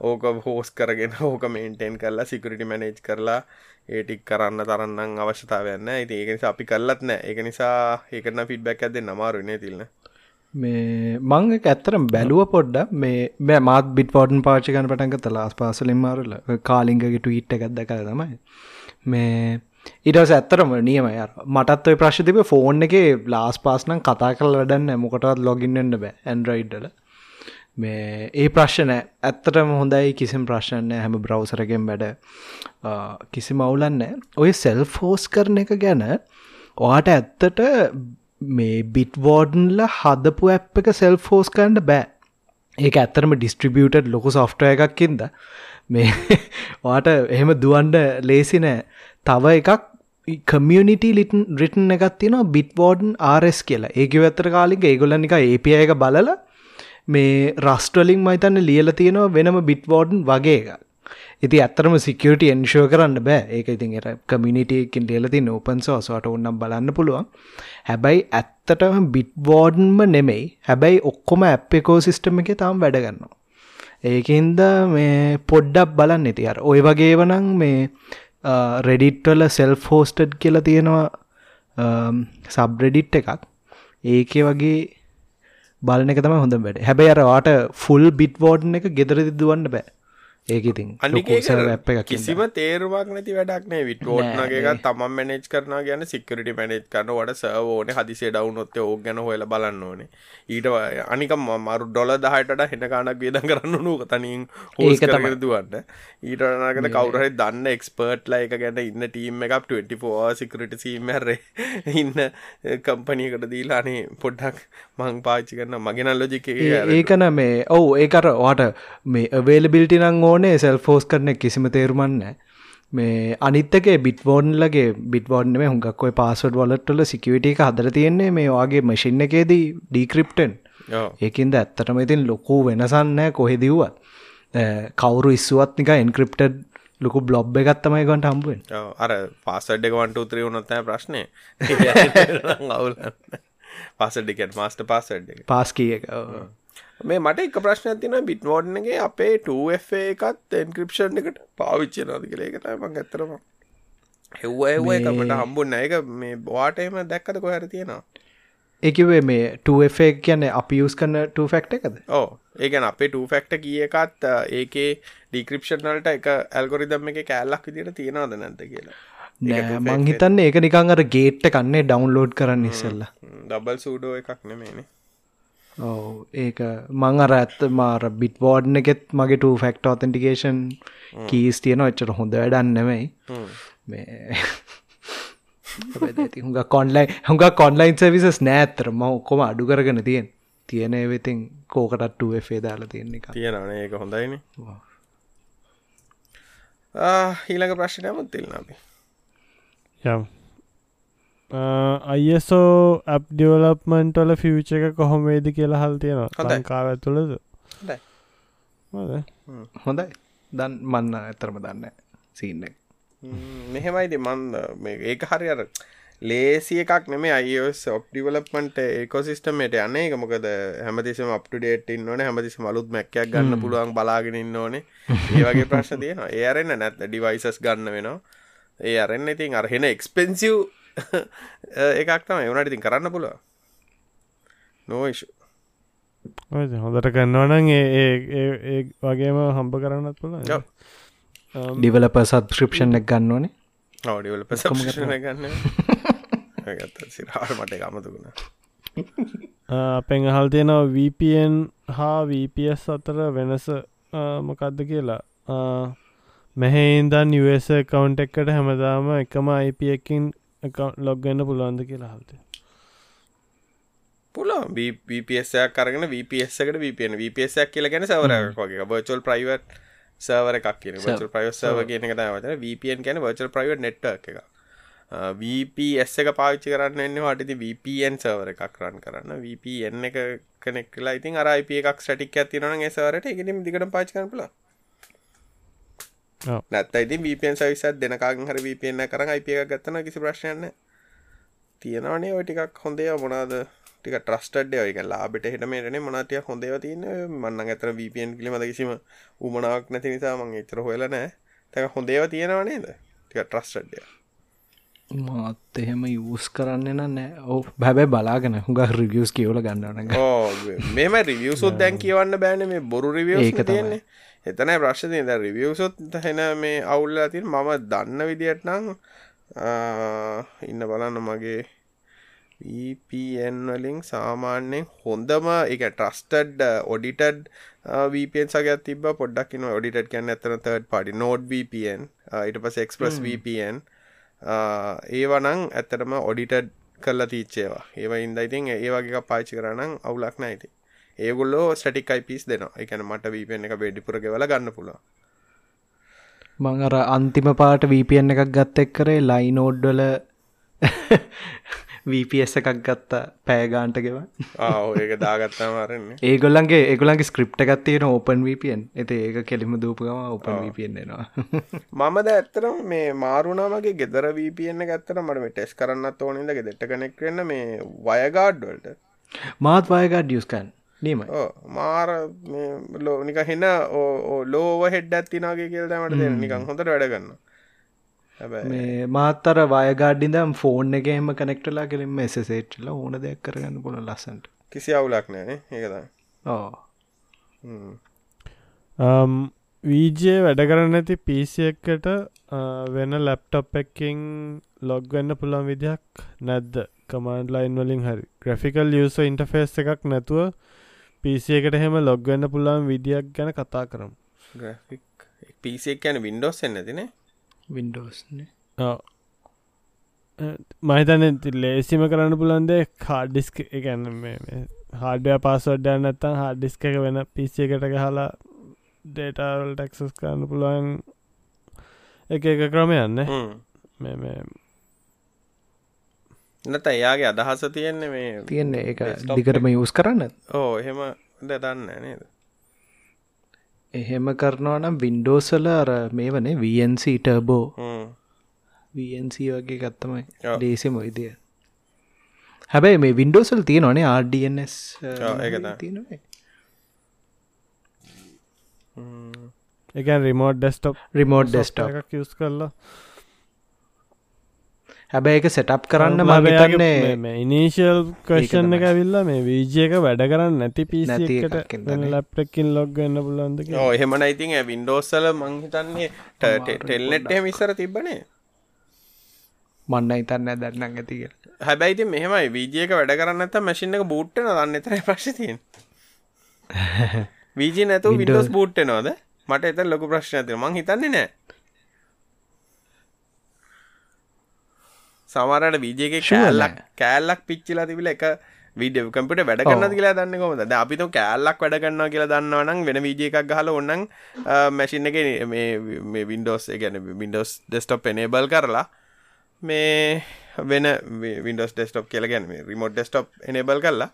ඕක හෝස් කරගෙන ඕක මේන්ටෙන් කරලා සිකරිටි මැනේජ් කරලා ඒටික් කරන්න තරන්නම් අවශ්‍යතාවයන්න ඉති ඒක නිසා අපි කල්ලත් නෑ. ඒක නිසා ඒකන ෆිඩ්බැක් ඇද නමාරුනේ තිල්න්න මේ මං ඇත්තරම් බැලුව පොඩ්ඩ මේ බෑ මාත් බිට පෝඩන් පාචිකන පටන්ක තලාස් පාසලින් මාරල. කාලිංගගේ ටීට් එකක්ද කර තමයි. මේ ඉටස ඇත්තරම නියම අර. මටත් ඔය ප්‍රශ් තිබ ෆෝන් එක ලාස් පාස්නම් කතා කල් වැඩන්න මොකටත් ලොගින්න්න බෑ ඇන්ඩරයිඩ්ඩල මේ ඒ ප්‍රශ්න ඇත්තටම හොඳයි කිසිම් ප්‍රශ්නය හැම බ්‍රවසරගෙන් වැඩ කිසි මවුලන්න ඔය සෙල් ෆෝස් කරන එක ගැන ඔයාට ඇත්තට මේ බිට්වෝඩන්ල හදපු ඇප් එක සෙල් ෆෝස් කරන්න බෑ. ඒක ඇත්තරම ඩිස්ට්‍රිබියටඩ් ලොකු සොෆ්ටය එකක්කින්ද මේ වාට එහෙම දුවන්ඩ ලේසි නෑ. තව එකක් කමියනිට ලිටන් රිටන් එකත් තියෙනවා බිට්වෝඩන් ආරස් කියලා. ඒක වැත්තර කාලික ඒගොලනික ඒපිය එක බලල මේ රස්ටලින් මයිතන්න ලියල තියෙනවා වෙනම බිට්වෝඩන් වගේ එක ඉති ඇත්තරම සිකට එන්ශෝ කරන්න බෑ. ඒක ඉතින් එර කමිනිටකින් ලියලති නෝපන් සෝසට ඔන්නම් බලන්න පුළුවන්. හැබැයි ඇත්තටම බිට්වෝඩන්ම නෙමෙයි. හැබැයි ඔක්කොම ඇප් එකෝ සිිස්ටම එක තාම් වැඩගන්නවා ඒකහින්ද මේ පොඩ්ඩක් බලන්න ඇති අර ඔය වගේ වනං මේ රෙඩිට්වල සෙල් ෆෝස්ටඩ් කියලා තියෙනවා සබ්රෙඩිට් එකක්. ඒක වගේ බලන එක තම හොඳ වැඩ. හැබැයි අරවාට ෆුල් බිට්වෝඩ් එක ගෙදරදි දුවන්න බෑ. ඒක ඉතින් කිසිම තේරුවක් නැති වැඩක්නේ විටෝට්නගේ තමන් මැනේජ් කරන ගැන සිකරට මැනේජ් කරන වට සවෝන හදිසේ ඩවුනොත්ත ඕ ගැන හොල බලන්න ඕනේ. ඊට අනික මරු ඩොල දහටට හෙට කානක් වියද කරන්න නූක තනින් හෝක දුවන්න. ඊට නගත කවුරහ දන්න එක්ස්පර්ට්ල එක ගැන ඉන්න ටීම් එකක් 24 සිකරට සීමරේ ඉන්න කම්පනීකට දීලානේ පොඩ්ඩක් මං පාච්චි කරන්න මගෙනල් ලොජික ඒකන මේ ඔවු ඒකර වාට මේ අවේලබිල්ටි නං ඕනේ සෙල් ෆෝස් කරන කිසිම තේරුමන්න මේ අනිත්තක බිට්වෝන්ලගේ බිට්වෝන්න මේ හුඟක් ඔයි පාසඩ් වලට්ටල සිකවිට එක හදර තියෙන්නේ මේ වගේ මශින්න එකේදී ඩීක්‍රිප්ටන් ඒකින්ද ඇත්තටම ඉතින් ලොකු වෙනසන්න කොහෙදව්වත් කවුරු ඉස්සුවත් නික එන්ක්‍රප්ටඩ් ලොකු බ්ලොබ් එකත්තමයි ගොන්ට හම්බුවෙන් අර පාසඩ් එක වන්ට උත්‍රී වනොත්තෑ ප්‍රශ්නය අවුල් පාසඩ්ඩිකට මාස්ට පාසඩ් පාස් කිය එක මේ මට එක ප්‍රශ්න තින බිට්වෝඩ්නගේ අපේ 2F එකත් එන්ක්‍රපෂන් එකට පාවිච්චය නද කියල. එකතයි මං ඇතරම හෙව්ව එව එකමට හම්බුන්න එක මේ බවාටම දැක්කද? කොහර තියෙනවා. එකවේ මේ 2F කියන්න අපි යස් කන්න 2 ෆෙක්ට එකද ඕ ඒගැන අපේ 2 ෆෙක්ට කිය එකත් ඒකේ ඩික්‍රපෂනල්ට එක ඇල්ගොරිදම් එක කෑල්ලක් විදිට තියෙනවාද නැද කියලා? මං හිතන්න ඒක නිකං අර ගේට්ට කන්නේ ඩවන්ලෝඩ් කරන්න ඉස්සල්ල. ඩබල් සූඩෝ එකක් නෙමේනේ ඔව. ඒක මං අර ඇත්ත මාර බිට්වෝඩ්න එකෙත් මගේ ෆෙක්ට ඔතෙන්ටිකේෂන් කීස් තියෙන එච්චට හොඳ වැඩන්න නෙමයි. මේ හුඟ කොන්ලයි හුඟ කොන්ලයින් සවිසස් නෑත්තර ම ඔක්කොම අඩු කරගෙන තියෙන්. තියෙන වෙතින් කෝකටත් ේ දාලා තියෙන එක. තියෙනන ඒක හොඳයින. ඊළඟ ප්‍රශ්නයමත් තිල්නාබි යම් අයිසෝ ඇප් ඩියවලප්මන්ටල ෆිවච එක කොහොම වේද කියලා හල් තියෙනවා. ලංකාව ඇතුළද? හොඳයි. දන් මන්න ඇතරම දන්න සීන්න මෙහෙමයිද? මන්ද ඒක හරි අර ලේසි එකක් නෙම අයෝස් ඔප්ඩිවලප්මට ඒකොසිස්ටමට යන්නේ. එක මොකද හැමතිසම අප්ටඩේට ඉන්නවන හැමතිස මලුත් මැක්කයක් ගන්න පුළුවන් බලාගෙනන්න ඕනේ. ඒවගේ ප්‍රශ්න තියෙන ඒරෙන්න්න නැත් ඩිවයිසස් ගන්න වෙනවා. ඒ අරන්න ඉතින් අරහෙන එක්ස්පෙන්සිව් එකක් තම එවනට ඉතින් කරන්න පුළුව නෝයිශ හොඳට කරන්නවනන් ඒ වගේම හම්බ කරන්නත් පුළ ඩිවලප සත්ස්ක්‍රපෂන් එක ගන්න ඕනේ. ඩිවල ගන්න. සිරහට මට ගමතුකුණ අපෙන් අහල් තියෙනවා VPN හා VPS අතර වෙනස මොකක්ද කියලා? මෙහෙන්දන් US කවුන්ට එක්කට හැමදාම එකම IP එකින් ලොග්ගන්න පුළුවන්ද කියලා හල්ත පුලන් වපසයක් කරගෙන එකට වපන වපසයක් කියල ගැන සවරක් වගේ බර්චල් ප්‍රයිවට් සවර එකක් කියන වචල් ප්‍රයිව සව කියන වචන. වපන් ගැන වචල් ප්‍රයිවට් නෙට් එක VPS එක පාවිච්චි කරන්න එන්න හටිති VPN සවර එකක් රන් කරන්න. VPN එක කනෙක් ලා ඉතින් අර IP එකක් ස්ටටික් ඇතිරන සවරට එකම දිකට පාච් කරන පුලා නැත්ත ඉති VPN සවිසත් දෙනකාගෙන් හර VPN කරන IP එක ගත්තන කිසි ප්‍රශ්නයන්න තියෙනවනේ ඔය ටිකක් හොඳේ මොනාද ටික ට්‍රස්ටඩ් එක ලාබට හිට මේටන මනතිය හොඳව තියන්න. මන්න ඇතර VPN කිලිමද කිසිම උමනාවක් නැති නිසා මං එතර හොල නෑ තැක හොඳේව තියෙනවනේද ටික ට්‍රස්ටඩ්ය මාත් එහෙම යස් කරන්න නෑ. ඕ බැබැ බලාගෙන. හුඟ රිවියස් කියවල ගන්නන මෙම රිවියසුත් දැන් කියවන්න බෑන. මේ බොරු රිවිය එක තියෙන්නේ එතනයි ප්‍රශ්නය ද රිවියසුත් හෙන මේ අවුල්ල තින් මම දන්න විදියට නං ඉන්න බලන්න මගේ VPN වලින් සාමාන්‍යයෙන් හොඳම එක ට්‍රස්ටඩ් ඔඩිටඩ් VPN සගයක් තිබ පොඩ්ඩක් න ඔඩිට කියන්න ඇතන තර්ඩ් පඩි නෝඩ් VPN ඊට පස එක්ස්ප්‍රස් VPN ඒවනං ඇත්තටම ඔඩිටඩ් කල්ල තිීච්චේවා ඒව. ඉන්දයිතින් ඒවගේ පාචි කරනම් අවුලක් නයිති ඒගුල්ලෝ ස්ටටික් අයිපිස් දෙනවා. එකන මට VPN එක වැඩිපුරග වල ගන්න පුලා මං අර අන්තිම පාට VPN එකක් ගත්ත එක් කරේ ලයිනෝඩ්ඩල VPS එකක් ගත්ත පෑගාන්ට ගෙව. ඒක දාගත්තා මාරන්නේ ඒගොල්ලන්ගේ ඒගොලන්ගේ ස්ක්‍රප් එකත් තියෙන ඕපන් VPN ඇති ඒක කෙලිම දූපගම ඕපන් VPNනවා මමද ඇත්තරම් මේ මාරුණාමගේ ගෙදර VPN ගත්තර මට ටෙස් කරන්නත් ඕනින්ද ගෙදෙට කනෙක්වෙන්න මේ වයගාඩ්වලට මාත් වයගාඩ් ියස්කන් නීම මාර ලෝනික හෙන ලෝව හෙඩ් ඇත්තිනාගේ කියල්දමට නිකං හොඳට වැඩගන්න මේ මාත්තර වයගාඩ්ඩිදම් ෆෝන් එක එම කනෙක්ටලා කෙලින්ම එසසේට්ල ඕන දෙයක් කරගන්න පුල ලස්සන්ට. කිසි අවුලක් නෑන ඒකද ඕ වීජය වැඩ කරන්න ඇති පිසියකට වෙන ලැප්ටොප් එකින් ලොග් වෙන්න පුළන් විදිහක් නැද්ද? කමන්ඩ් ලයින් වලින් හරි. ග්‍රෆිකල් යස ඉන්ටෆේස් එකක් නැතුව පිසියකට හෙම ලොග්වෙන්න පුළන් විදියක් ගැන කතා කරම්. ග්‍රෆික් පිසික් යන වින්ඩෝස් එන්න තිනේ වින්ඩෝස්න මහිතන ලේසිම කරන්න පුළන්දේ කාඩ්ඩිස්ක එකන්න හාඩය පාසොඩ්ඩ නැත්තම් හාඩ්ඩිස්ක එක වෙන පිසි එකට හලා ඩේටවල් ටක්සස් කරන්න පුළුවන් එක එක ක්‍රමයන්න මේ නත එයාගේ අදහස තියෙන්නේ මේ තියෙන්නේ එක. දිකටම යස් කරන්න? ඕ එහෙම දන්න නේද? එහෙම කරනවා නම් වින්ඩෝසල අර මේ වනේ වන්C ටර්බෝ වන්C වගේ ගත්තමයි ලේසිම ඉදිය හැබැයි මේ වින්ඩෝසල් තියෙනවනේ ආඩස් තියෙනවේ එක රිමෝඩ් ඩෙස්ටප් රිමෝඩ් ඩෙස්ටප් එකක් යස් කරලා හැබැයි එක සෙටප් කරන්න මගතන්නේ මේ ඉනීශල් කර්ෂන් එක විල්ල මේ වීජය එක වැඩ කරන්න නැති පිසිකට ලැප්ටකින් ලොග් ගන්න පුලන්ද එහෙම නයිතින් වින්ඩෝසල මංහිතන්නේ ටෙල්නෙට්ය මිස්සර තිබ්බනේ මන්න ඉතන්න දැන්නන් ඇතික හැබැයිති මෙහමයි වීජයක වැඩ කරන්න ඇත මැසින් එක බූට්ටන දන්න එතර ප්‍රශ්තියෙන් වීජී නැතු විඩෝස් බූට්ටනෝද මට එත ලොක ප්‍රශ්න ඇති මං හිතන්නේ නෑ සමරට විජයක කෑල්ලක් කෑල්ලක් පිච්චිලා තිබිල එක විඩිය කම්පිට වැඩ කරන්න කියලා දන්න කොමද අපිතු කෑල්ලක් වැඩ කරන්නවා කියලා දන්නවනම් වෙන විජය එකක් ගහල ඔන්නන් මැසින් එක මේ වින්ඩෝස් ගැන වින්ඩෝස් ඩෙස්ටොප් එනේබල් කරලා මේ වෙන වින්ඩෝස් ඩෙස්ටොප් කියල ගැන රිමෝඩ් ඩෙස්ටොප් එනේබල් කරලා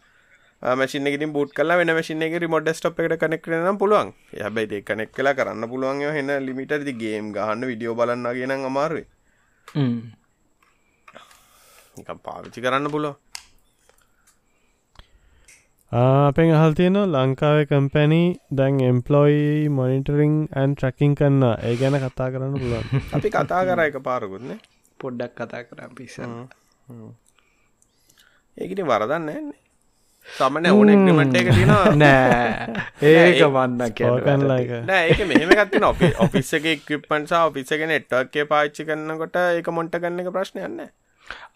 මසින ති බුට් කල වෙන මසින එක රිමෝඩ් ඩෙස්ටොප් එකට කනෙක් නම් පුළුවන්. හැබයි කනෙක් කලා කරන්න පුළුවන් හෙන ලිමිටරදි ගේම් ගහන්න විඩියෝ බලන්න ගෙන අමාරුවේ නිකම් පාවිච්චි කරන්න පුලෝ අපෙන් අහල් තියෙන ලංකාවේ කම්පැනී දැන් එම්පලොයි මොනිටරිං ඇන් ට්‍රකින් කන්න ඒ ගැන කතා කරන්න පුළුවන්. අපි කතා කර එක පාරකුත්න පොඩ්ඩක් කතා කර පිස ඒකට වරදන්න එන්නේ සමන ඕන එක්මට එක තින නෑ. ඒක වන්න කන්ලක නෑ ඒක මෙහමකත්තින ඔපි ඔෆිස්සගේ කිප්පන්සා ඔෆිස්සගෙන එට්ටක්කේ පාච්චි කරන්නකොට ඒක මොන්ට ගන්න එක ප්‍රශ්නයන්න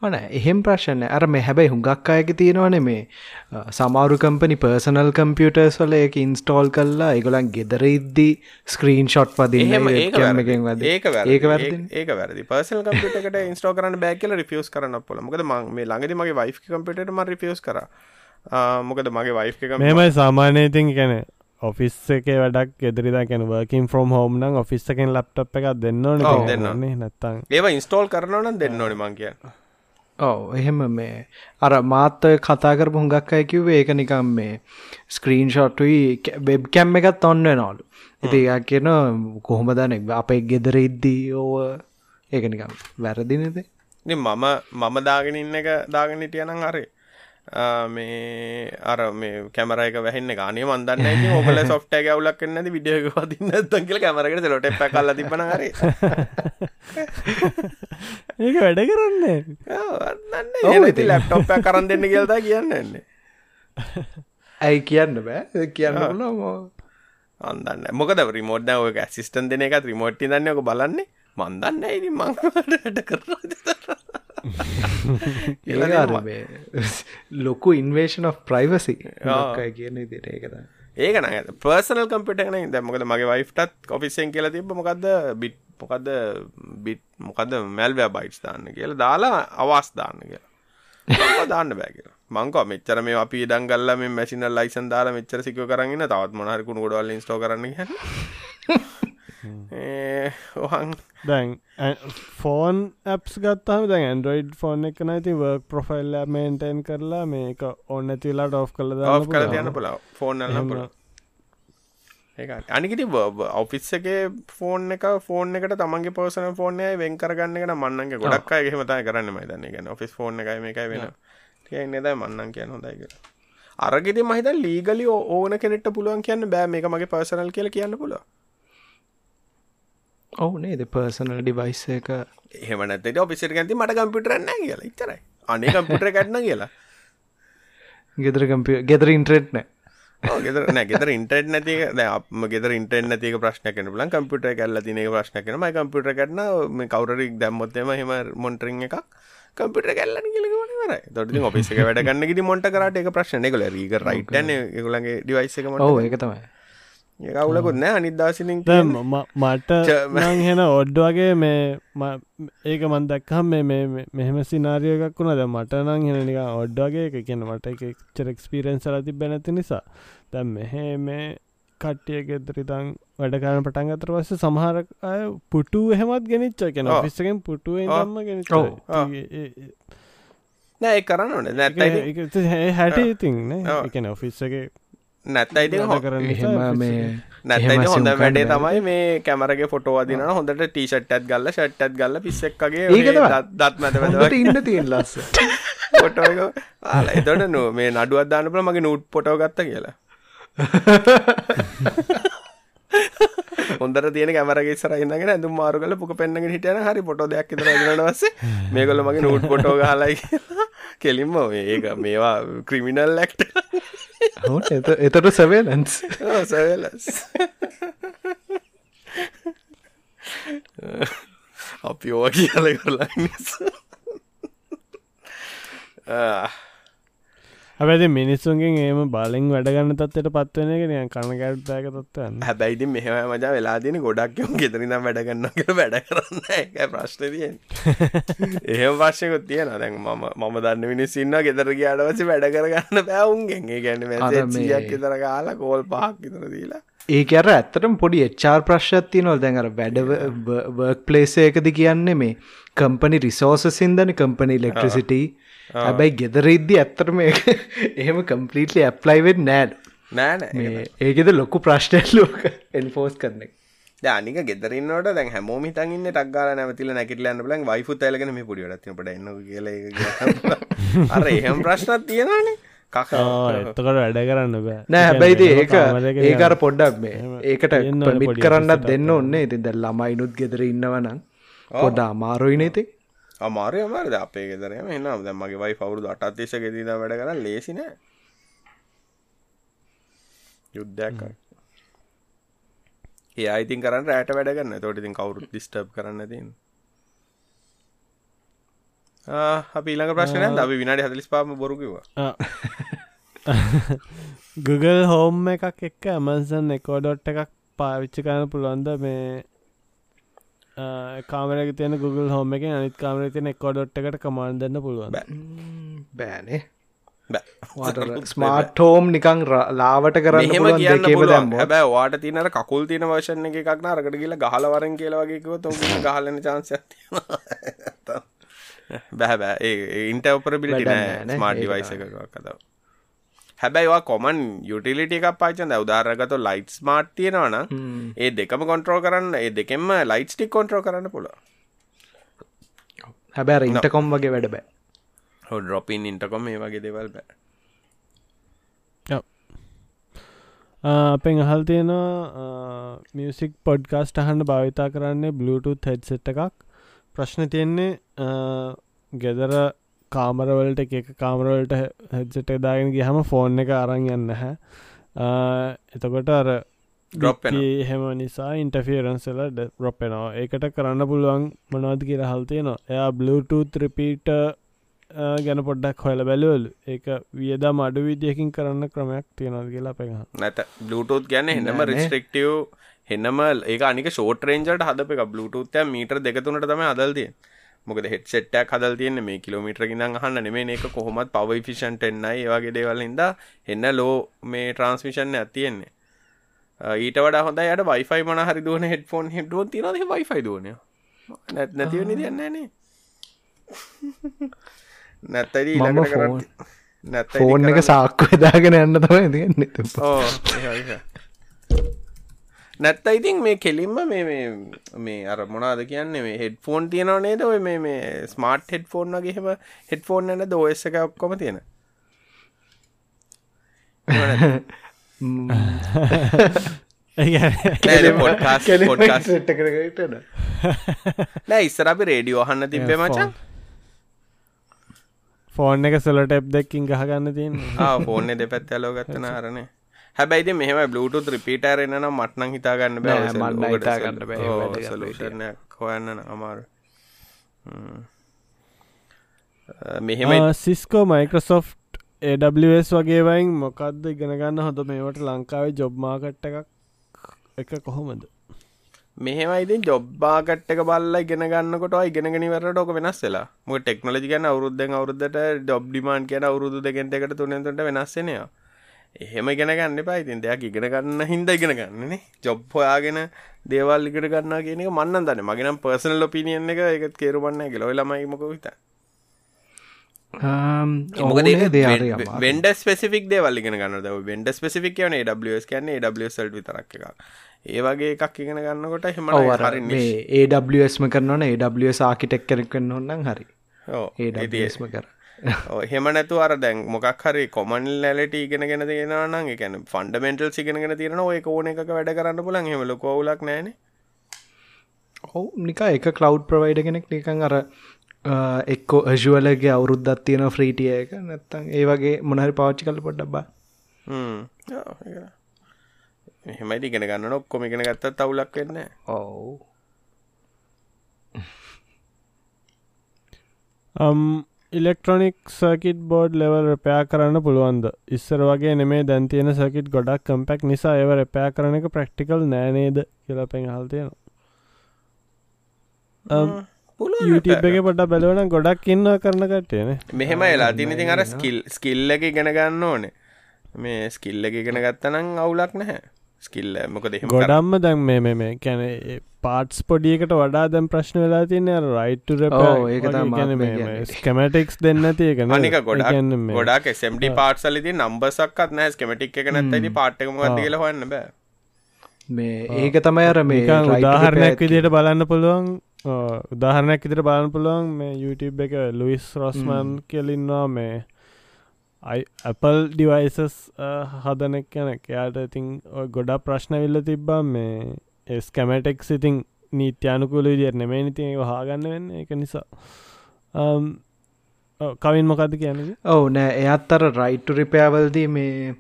ඕන එහෙම ප්‍රශ්න අර මේ හැබැයි හුඟක් අයක තියෙනවන මේ සමාරු කම්පනි පර්සනල් කම්පියටර්ස් වල එක ඉන්ස්ටෝල් කල්ලා ඒගොලන් ගෙදර ඉද්දී ස්ක්‍රීන් ෂොට් පදින්න එහෙම ඒක වැරදි. එකෙන් වද ඒක වැරදි. ඒක වැරදි ඒක- වැරදි පර්සනල් කම්පියුටර් එකට ඉන්ස්ටෝල් කරන්න බෑ කියලා රිෆියුස් කරන්න පුළුවන්. මොකද මම මේ ළඟදී මගේ කම්පියුටර් එකට මම රිෆියුස් කරා. මොකද මගේ ගේ කම්පියුටර් මෙමයි සාමානයතින් කැන ඔෆිස් එක වැඩක් ෙදරිදා කැන වර්කින් ෆ්‍රම් හෝම් නම් ඔෆිස් එකෙන් ලප්ටප් එකක් දෙන්න ඕන ඔව්, දෙන්න ඕන. න්නේ නැත්තං ඒවා ඉන්ස්ටෝල් කරනවා නම් දෙන්න ඕනේ මං කියන්නේ. ඔව එහෙම මේ. අර මාත්ත කතා කරපු හුඟක් අය කිව්වේ ඒක නිකම් මේ ස්ක්‍රීන් ෂොට්ටුයි වෙබ් කැම් එකත් ඔන්න නෝලු ඉති එකක් කියන කොහොම දන අපේ ගෙදර ඉද්දී ඕව? ඒක නිකම් වැරදිනද ඉතින්. මම මම දාගෙන ඉන්න එක දාගෙන හිටියනම් හරි. මේ අර මේ කැමර එක වැහෙන්නේ ගානේ මන් දන්නේ නැහැ ඉතින් ඔයගොල්ලෝ software එක අවුලක් වෙන්නේ නැති වීඩියෝ එක වදින්න නැත්නම් කියලා කැමර එකට සෙලෝ ටේප් එකක් අල්ලලා තිබ්බනම් හරි. ඒක වැඩ කරන්නේ. නන්නේ ඒති ලැප්ටොප් එක කරන් දෙන්න කියලා තමයි කියන්නේ. ඇයි කියන්න බෑ? කියන්න පුලම අන්දන්න මොකද? රිමෝඩ් දැන් ඔය ඇසිස්ටන්ට් දෙන එකත් රිමෝට් දන්නේ ඔක බලන්නේ. මන් දන්නේ නැහැ ඉතින් මං වැඩ ඒ ලොකු ඉන්වේෂන් of ප්‍රයිවසි කියන ඉදිට ඒකත ඒක නෑ. පර්සනල් කම්පියුටර් එක නේ දැන් මොකද මගේ වයිෆ්ටත් ඔෆිස් එකෙන් කියලා තිබ්බ මොකද්ද? බිට් මොකද්ද? බිට් මොකද්ද? මැල්වෙයාර් බයිට්ස් දාන්න කියලා. දාලා අවාස් දාන්න කියලා. දාන්න බෑ කියලා. මං කව මෙච්චර මේ අපි ඉඩම් ගල්ලා මේ වල ලයිසන් දාලා මෙච්චර සිකියෝ කරන් ඉන්න. තවත් මොන හරි කුණු ගොඩවල් ඉන්ස්ටෝල් කරන්න ඔහන් දැන් ෆෝන් ඇප්ස් ගත්තහම දැන් ඇන්ඩරෝයිඩ් ෆෝන් එක නති වර්ක් ප්‍රොෆයිල් මේන්ටයින් කරලා මේක ඔන්න ඇතිලාට ඔෆ් කළ ඔෆ් කරලා තියන්න පුළුවන්. ෆෝන් අනිකට ඔෆිස් එකේ ෆෝන් එක ෆෝන් එකට තමන්ගේ පර්සනල් ෆෝන් එකයි වෙන් කරගන්න එක නම් මන්නන්ගේ ගොඩක් අය එහෙම තමයි කරන්නේ මම හිතන්නේ. කියන්නේ ඔෆිස් ෆෝන් එකයි මේකයි වෙන. තියෙන්නේ නේද මන්නම් කියන හොඳයි කියලා. අරගෙදි මම හිතන්නේ ලීගලි ඕන කෙනෙක්ට පුළුවන් කියන්න බෑ. මේක මගේ පර්සනල් කියලා කියන්න පුළුවන්. ඔවු නේද? පර්සනල් ඩිවයිස් එක. එහෙම නැත්නම් ඔෆිස් එකට ගිහින් මට නැහැ කියලා. ඉතරයි. අනේ කම්පියුටර් එකක් නැ කියලා. ගෙදර කම්පිය ගෙදර ඉන්ට්‍රෙට් නෑ. ඔව් ගෙදර ගෙදර ඉන්ටර්නෙට් නැති අප්ම ගෙදර ඉන්ටර්නෙට් නැති එක ප්‍රශ්නයක් වෙන්න පුළුවන්. කම්පියුටර් එක ඇල්ලලා තියෙන එක ප්‍රශ්නයක් වෙනවා. මගේ කම්පියුටර් එකට නම් මේ කවුරු හරි දැම්මොත් එහෙම එහෙම මොනිටරින් එකක් කම්පියුටර් එක ඇල්ලන්න කියලා කිව්වම ඉවරයි. ඒතකොට ඉතින් ඔෆිස් එක වැඩ ගන්න ගිහින් මොන්ට කරාට ඒක ප්‍රශ්න නෑ. ඒගොල්ලෝ රීගර් රයිට් යන්නේ ඒගොල්ලන්ගේ ඩිවයිස් එක මොන්ට. ඔවු ඒක තමයි ඒක අවුලකුත් නෑ. ම- මට හෙන ඔඩ්ඩ වගේ මේ ම- ඒක මන් දක්කම් මේ මේ මේ- මෙහෙම සිනාරිය එකක් වුණ ද මට නං හෙන නික ඔඩ්ඩ වගේ එක කියන මට චර එක්ස්පිරෙන්න්ස් ලති බැනැති නිසා දැම් මෙහෙ මේ කට්ටිය ගෙදරිතං වැඩ කරන පටන් අතර වස්ස සමහර අය පුටු එහෙමත් ගෙනනිච්ච කියෙන ඔව්. පිස්සකෙන් පුටුව ඔව්. ඔව්. නෑ කරන්න ඕනේ. හැට ඉතින්. එකන ඔෆිස් එහෙම ඉතින් හොඳ වැඩේ තමයි මේ කැමරගේ ෆොටෝ අදිනවා හොඳට ටී-ෂර්ට් එකක් ගල්ලා ෂර්ට් එකක් ගල්ලා පිස්සෙක් වගේ ඒක ඔය තමයි. දත් හොඳට ඉන්න තියෙන ලස්ස. ෆොටෝ එක. ආලා එතකොට නෝ මේ නඩුවක් දාන්න පුළුවන් මගේ නූට් ෆොටෝ ගත්තා කියලා. හොඳට තියෙන කැමරගේ ඉස්සරහ ඉඳගෙන ඇඳුම් මාරු කරලා පුක පෙන්නගෙන හිටියනම් හරි විතර ඇදුනට පස්සේ. මේගොල්ලෝ මගේ නූට් ෆොටෝ ගහලා කියලා. කෙලින්ම මේක මේවා ක්‍රිමිනල් ඇක්ට් එතට සවේලන්ස් ඔව් සර්වෙලන්ස් අපි ඕවා කියලා කරලා ඉන්නේ. ආ හැබැති මිනිස්සුන්ගෙන් ඒම බලින් වැඩගන්න තත්වට පත්වන එක නිය කණකැට්දාක තත්වන්න හැබැයි ඉතින් මෙහෙම මචං වෙලා තියෙන ගොඩක් යොම් ගෙදර ඉඳන් වැඩ කරනවා කියලා වැඩ කරන්න ඒකයි ප්‍රශ්නේ තියෙන්නේ. එහෙම ප්‍රශ්නකුත් තියෙනවා. දැන් මම මම දන්න මිනිස්සු ඉන්නවා ගෙදර ගියාට පස්සේ වැඩ කරගන්න බෑ උන්ගෙන්. ඒ මේ- 100ක් විතර ගහලා කෝල් පහක් විතර දීලා. ඒක අර ඇත්තටම පොඩි එච්චාර් ප්‍රශ්යක් තියෙනවල් දැන් අර වැඩ වර්ක් පලේසයකද කියන්නේ මේ කම්පනි රිසෝසසින්දන කම්පනි ලෙක්ට්‍රසිට හැබැයි ගෙදර ඉද්දි ඇත්තටම එහෙම කම්පලීටලි ඇප්ලයිවෙත් නෑඩ් නෑ නෑ. ඒකෙද ලොකු ප්‍රශ්ටයක් ලෝක එන්ෆෝස් කරන එක. දැන් අනික ගෙදර ඉන්නකොට දැන් හැමෝම හිතන් ඉන්නේ ටක් ගාලා නැවතිලා නැගිටලා යන්න බලන් වයිෆුත් ඇලගෙන මේ පොඩි වැඩක් තියෙන පොඩ එන්නකෝ කියලා. අර එහෙම ප්‍රශ්නක් තියෙනවනේ. කකා එතකට වැඩ කරන්න බෑ නෑ හැබැයිද ඒක ඒකර පොඩ්ඩක් මේ ඒකට තියෙන්න පොඩි කරන්නත් දෙන්න ඔන්නේ ඉතින් දැ ළමයිනුත් ගෙදර ඉන්නවනම් පොඩ්ඩ අමාරුයි අමාරුද අපේ ගෙදරම එන්නම් දැන් මගේ වයිෆ් අවුරුදු 8ක් තිස්සේ ගෙදර ඉඳන් වැඩ කරන් ලේසි නෑ. යුද්ධයක්. එයා ඉතින් කරන්න රැට වැඩ කරන්න. එතකොට ඉතින් කවුරුත් ඩිස්ටර්බ් කරන්න තියෙන්නේ. අපි ඊළඟ ප්‍රශ්නය අපි විනාඩි හදලිස් පාම බොරුකිවා Google හෝම් එකක් එක්ක ඇමන්සන් එකෝඩොට් එකක් පාවිච්චි කරන පුළුවන්ද මේ කාමරක තියෙන Google හෝම එක අනිත් කාමර තියෙන එක්කොඩොට් එකට කමාන් දෙන්න පුළුවන්. බෑනේ. ස්මාර්ට් හෝම් නිකං ලාවට කරන්න පුළුවන් දැම්ම හැබැයි වාට තියනට කකුල් තියෙන වර්ෂණ එක එකක් නරකට කියලා ගහලවරන් කියලවගේකව තුන් ගහලන චාන්සයක් බැහැ බෑ ඒ ඉන්ටවපරබිලිටි වැඩක් නෑ. ස්මාර්ට් ඒක ඩිවයිස එකක් කතාව හැබැයිවා කොමන් යුටිලිට එකක් පාචන්ද උදාරගත ලයිට් ස්මාර්ට් තියෙනවන ඒ දෙකම කොන්ට්‍රෝ කරන්න ඒ දෙකෙම ලයිට් ටික් කොන්ට්‍රෝ කරන්න පුළ හැබැර ඉන්ටකොම් වගේ වැඩ බෑ. හො ඩොපින් ඉන්ටකොම ඒ වගේ දෙවල් බෑ. අපෙන් අහල් තියෙනවා මියසික් පොඩ්කාස්ට අහන්න භාවිතා කරන්නේ බලුටුත් හෙඩ්සෙට් එකක්. ප්‍රශ්න තියෙන්නේ ගෙදර කාමරවලට එක එක කාමරවලට හෙඩ්සෙට දාගෙන ගහම ෆෝන් එක අරං යන්න හැ එතකොට අර. එහෙම නිසා ඉන්ටෆිරන්සල රොප්පෙනවා ඒකට කරන්න පුළුවන් මොනවද කියලා හල්තියනවා එයා බලුටූත් රිපීට ගැන පොඩ්ඩක් හොල බැලවල්. ඒක වියදා මඩු විදියකින් කරන්න ක්‍රමයක් තියෙනද කියලා පෙහ නැත. බලුටූත් ගැන හෙනම නෑනේ. රිස්ට්‍රක්ටව් හෙනම ඒ අනික ෂෝට රේන්ජට හද එක බලුටූත්ය මීටර් දෙකතුනට තම අදල්තිය මොකද හෙට සෙට්ටක් හදල් තියන්න මේ කිලෝමිටර ගිඳ අහන්න නෙමේ එක කොහොමත් පව ෆිෂන්ට එන්නයි ඒවාගේ දේවල් හිද එන්න ලෝ මේ ට්‍රන්ස්මිෂන් ඇතියෙන්නේ ඊට වඩ හොඳ යට වයිෆයි මන හරි දුවන හෙඩ්ෆෝන් හෙඩුවන් තින වයිෆයි දුවන නැත් නැතිවනි දෙන්නන්නේ නැත්තයි මම ඊළඟට කරන්න ෆෝන්- නැත්ත ෆෝන් එක සාක්කු දාගෙන යන්න තමයි තියන්න. ඕ නැත්ත ඉතින් මේ කෙලින්ම මේ මේ අර මොනාද කියන්නේ මේ හෙඩ් ෆෝන් තියෙනව නේද? ඔය මේ මේ ස්මාර්ට් හෙඩ් ෆෝන් වගේ එහෙම හෙඩ් ෆෝන් නැද OS එක ඔක්කොම තියෙන. නෑ ඉස්සර අපි රේඩියෝ අහන්න තිබ්බේ මචං. ෆෝන් එක සොලට එප් දෙක්කින් ගහගන්න තියන්න. ආ ෆෝන් දෙපැත් ඇලෝ ගත්තන අරනේ හැබැයිද මෙහම බලුටුත් රිපීටර් එන්න නම් මට්නං හිතාගන්න බෑ. ගන්න සලූෂණයක් හොයන්න අමාරු මෙහෙම සිස්කෝ මයිකරසෝෆ් AWS වගේ වයින් මොකක්ද ඉගෙනගන්න හොඳ මේවට ලංකාවේ ජොබ්මාකට්ට එකක්? එක කොහොමද? මෙහෙමයිති ජොබ්බාකට්ක බල්ල ඉගෙන ගන්නකොට ඉගෙනගෙනවරට ෝක වෙනස් වෙලා. ම ටෙක්නලජි ගැන අවරුද්ධෙන් අවරුද්ධට ඩොබ් ඩිමාන් කියන අවුරුදු දෙගෙන් එකට තුනෙන්ට වෙනස්සෙනවා එහෙම ඉගෙන ගන්න පයිතින් දෙයක් ඉගෙන ගන්න හින්ද ඉගෙන ගන්නනේ ජොබ් හොයාගෙන දේවල් ඉගෙන ගන්න කියන එක මන්න දන්න. මගෙනම් පර්සනල් ඔපිනියන් එක එකත් කේරුවන්න ගෙලොයි ළමයිමක විත වෙන්ඩ ස්පෙසිික් දේවල් ඉගෙන ගන්න ද වෙන්ඩ ස්පෙසිික් කියන ඩස් කියන්නේ ඩස්ල් විතරක් එක ඒ වගේ එකක් ඉගෙන ගන්නකොට හෙම හරි මේ ඒWස්ම කරනවන. ඒW ආකිටෙක් කරක් කන්න ඔන්නන් හරි. ඒස්ම කර හෙම නැතු අර දැන් මොකක් හරි කොමන් ලැලට ඉගෙනගෙන තියෙනවනම් එකන ෆන්ඩමෙන්ටල් සිගෙනගෙන තියෙන ඔය ඕන එක වැඩ කරන්න පුලන් හෙම ලොකෝලක් නෑන ඔහු නිකා එක කලව් ප්‍රවයිඩ කෙනෙක් නිකං අර එක්කෝ අජුවලගේ අවුරුද්දත් තියෙන ෆ්‍රීටිය එක. නැත්තං ඒ වගේ මොනහරි පාච්චි කල පොඩ්ඩ බා. එහෙමයි ඉගෙන ගන්න ඔක්කොම ඉගෙන ගත්තත් අවුලක් වෙන්න ඔවු ඉලෙක්ට්‍රොනික් සර්කිට් බෝඩ් ලෙවල් රපයා කරන්න පුළුවන්ද? ඉස්සර වගේ නෙමේ දැන් තියෙන සර්කිට් ගොඩක් කම්පෙක් නිසා ඒව රැපයා කරන එක ප්‍රක්ටිකල් නෑනේද කියලා පෙන් හල්තියෙනවා YouTube එක පොට බැලවන ගොඩක් ඉන්න කරන කටයන මෙහෙම එලා තිනිතින් අර ස්කිල් ස්කිල්ල එක ඉගෙන ගන්න ඕනේ. මේ ස්කිල්ල එක ඉගෙන ගත්තනං අවුලක් නැහැ ස්කිල්ල මොකද ගොඩම්ම දැන් මේ මේ මේ කැන පාට්ස් පොඩියකට වඩා දැම් ප්‍රශ්න වෙලා තියන්න රයිට ඔව්, ඒක තමයි මම කියන්නේ. ස්කමටික්ස් දෙන්න තියකන අනික ගොඩක් ගොඩක් SMD පාට්සලිති නම්බසක්ත් නෑ ස්කමටික් එක නැත්තයි පාට්කම ගද කියල හොන්න බෑ. මේ ඒක තමයි අර මේ උදාහරණයක් විදියට බලන්න පුළුවන් උදාහරණයක් විදිට බලන්න පුළුවන් මේ YouTube එක ලුයිස් රොස්මන් කෙලින්වා මේ Apple ඩිවයිසස් හදනෙක් යන එයාට ඉතින් ඔය ගොඩා ප්‍රශ්න විල්ල තිබ්බා මේ ස්කමටෙක් සිතින් නීත්‍යයනුකුල විදියට නෙමේ නිති හාගන්න වෙන්න එක නිසා. අම්, ඔව්, කවින් මොකද කියන්නේ? ඔවු නෑ එයත් අර රයිට රිපෑවල්දී මේ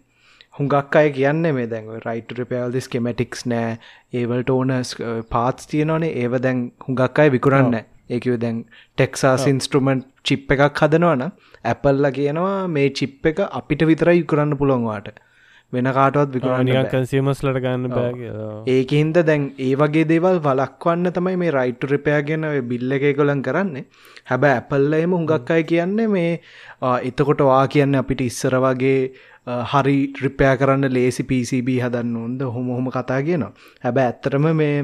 හුඟක් අය කියන්න මේ දැන් රයිට රිපෑල්දි ස්කෙමටික්ස් නෑ. ඒවල්ට ඕන uh, පාත්ස් තියනවනේ. ඒව දැන් හුඟක් අය විකුරන්න ඒකව දැන් ටෙක්සාස් ඉන්ස්ට්‍රමන්ට් චිප් එකක් හදනවන ඇපල්ල කියනවා මේ චිප් එක අපිට විතරයි කරන්න පුළොන්වාට වෙන කාටවත් විකරන්න කන්සිීමස්ලට ගන්න බෑ ඒකහින්ද දැන් ඒ වගේ දේවල් වලක්වන්න තමයි මේ රයිට් රිපයාගෙන බිල්ල එක කොලන් කරන්නේ. හැබැ ඇපල්ල එම හුඟක් අයි කියන්නේ මේ එතකොට වා කියන්න අපිට ඉස්සර වගේ හරි රිපයා කරන්න ලේසි පිසිB හදන්න ඕොන්ද? හොම හොම කතා කියනවා. හැබැ ඇත්තරම මේ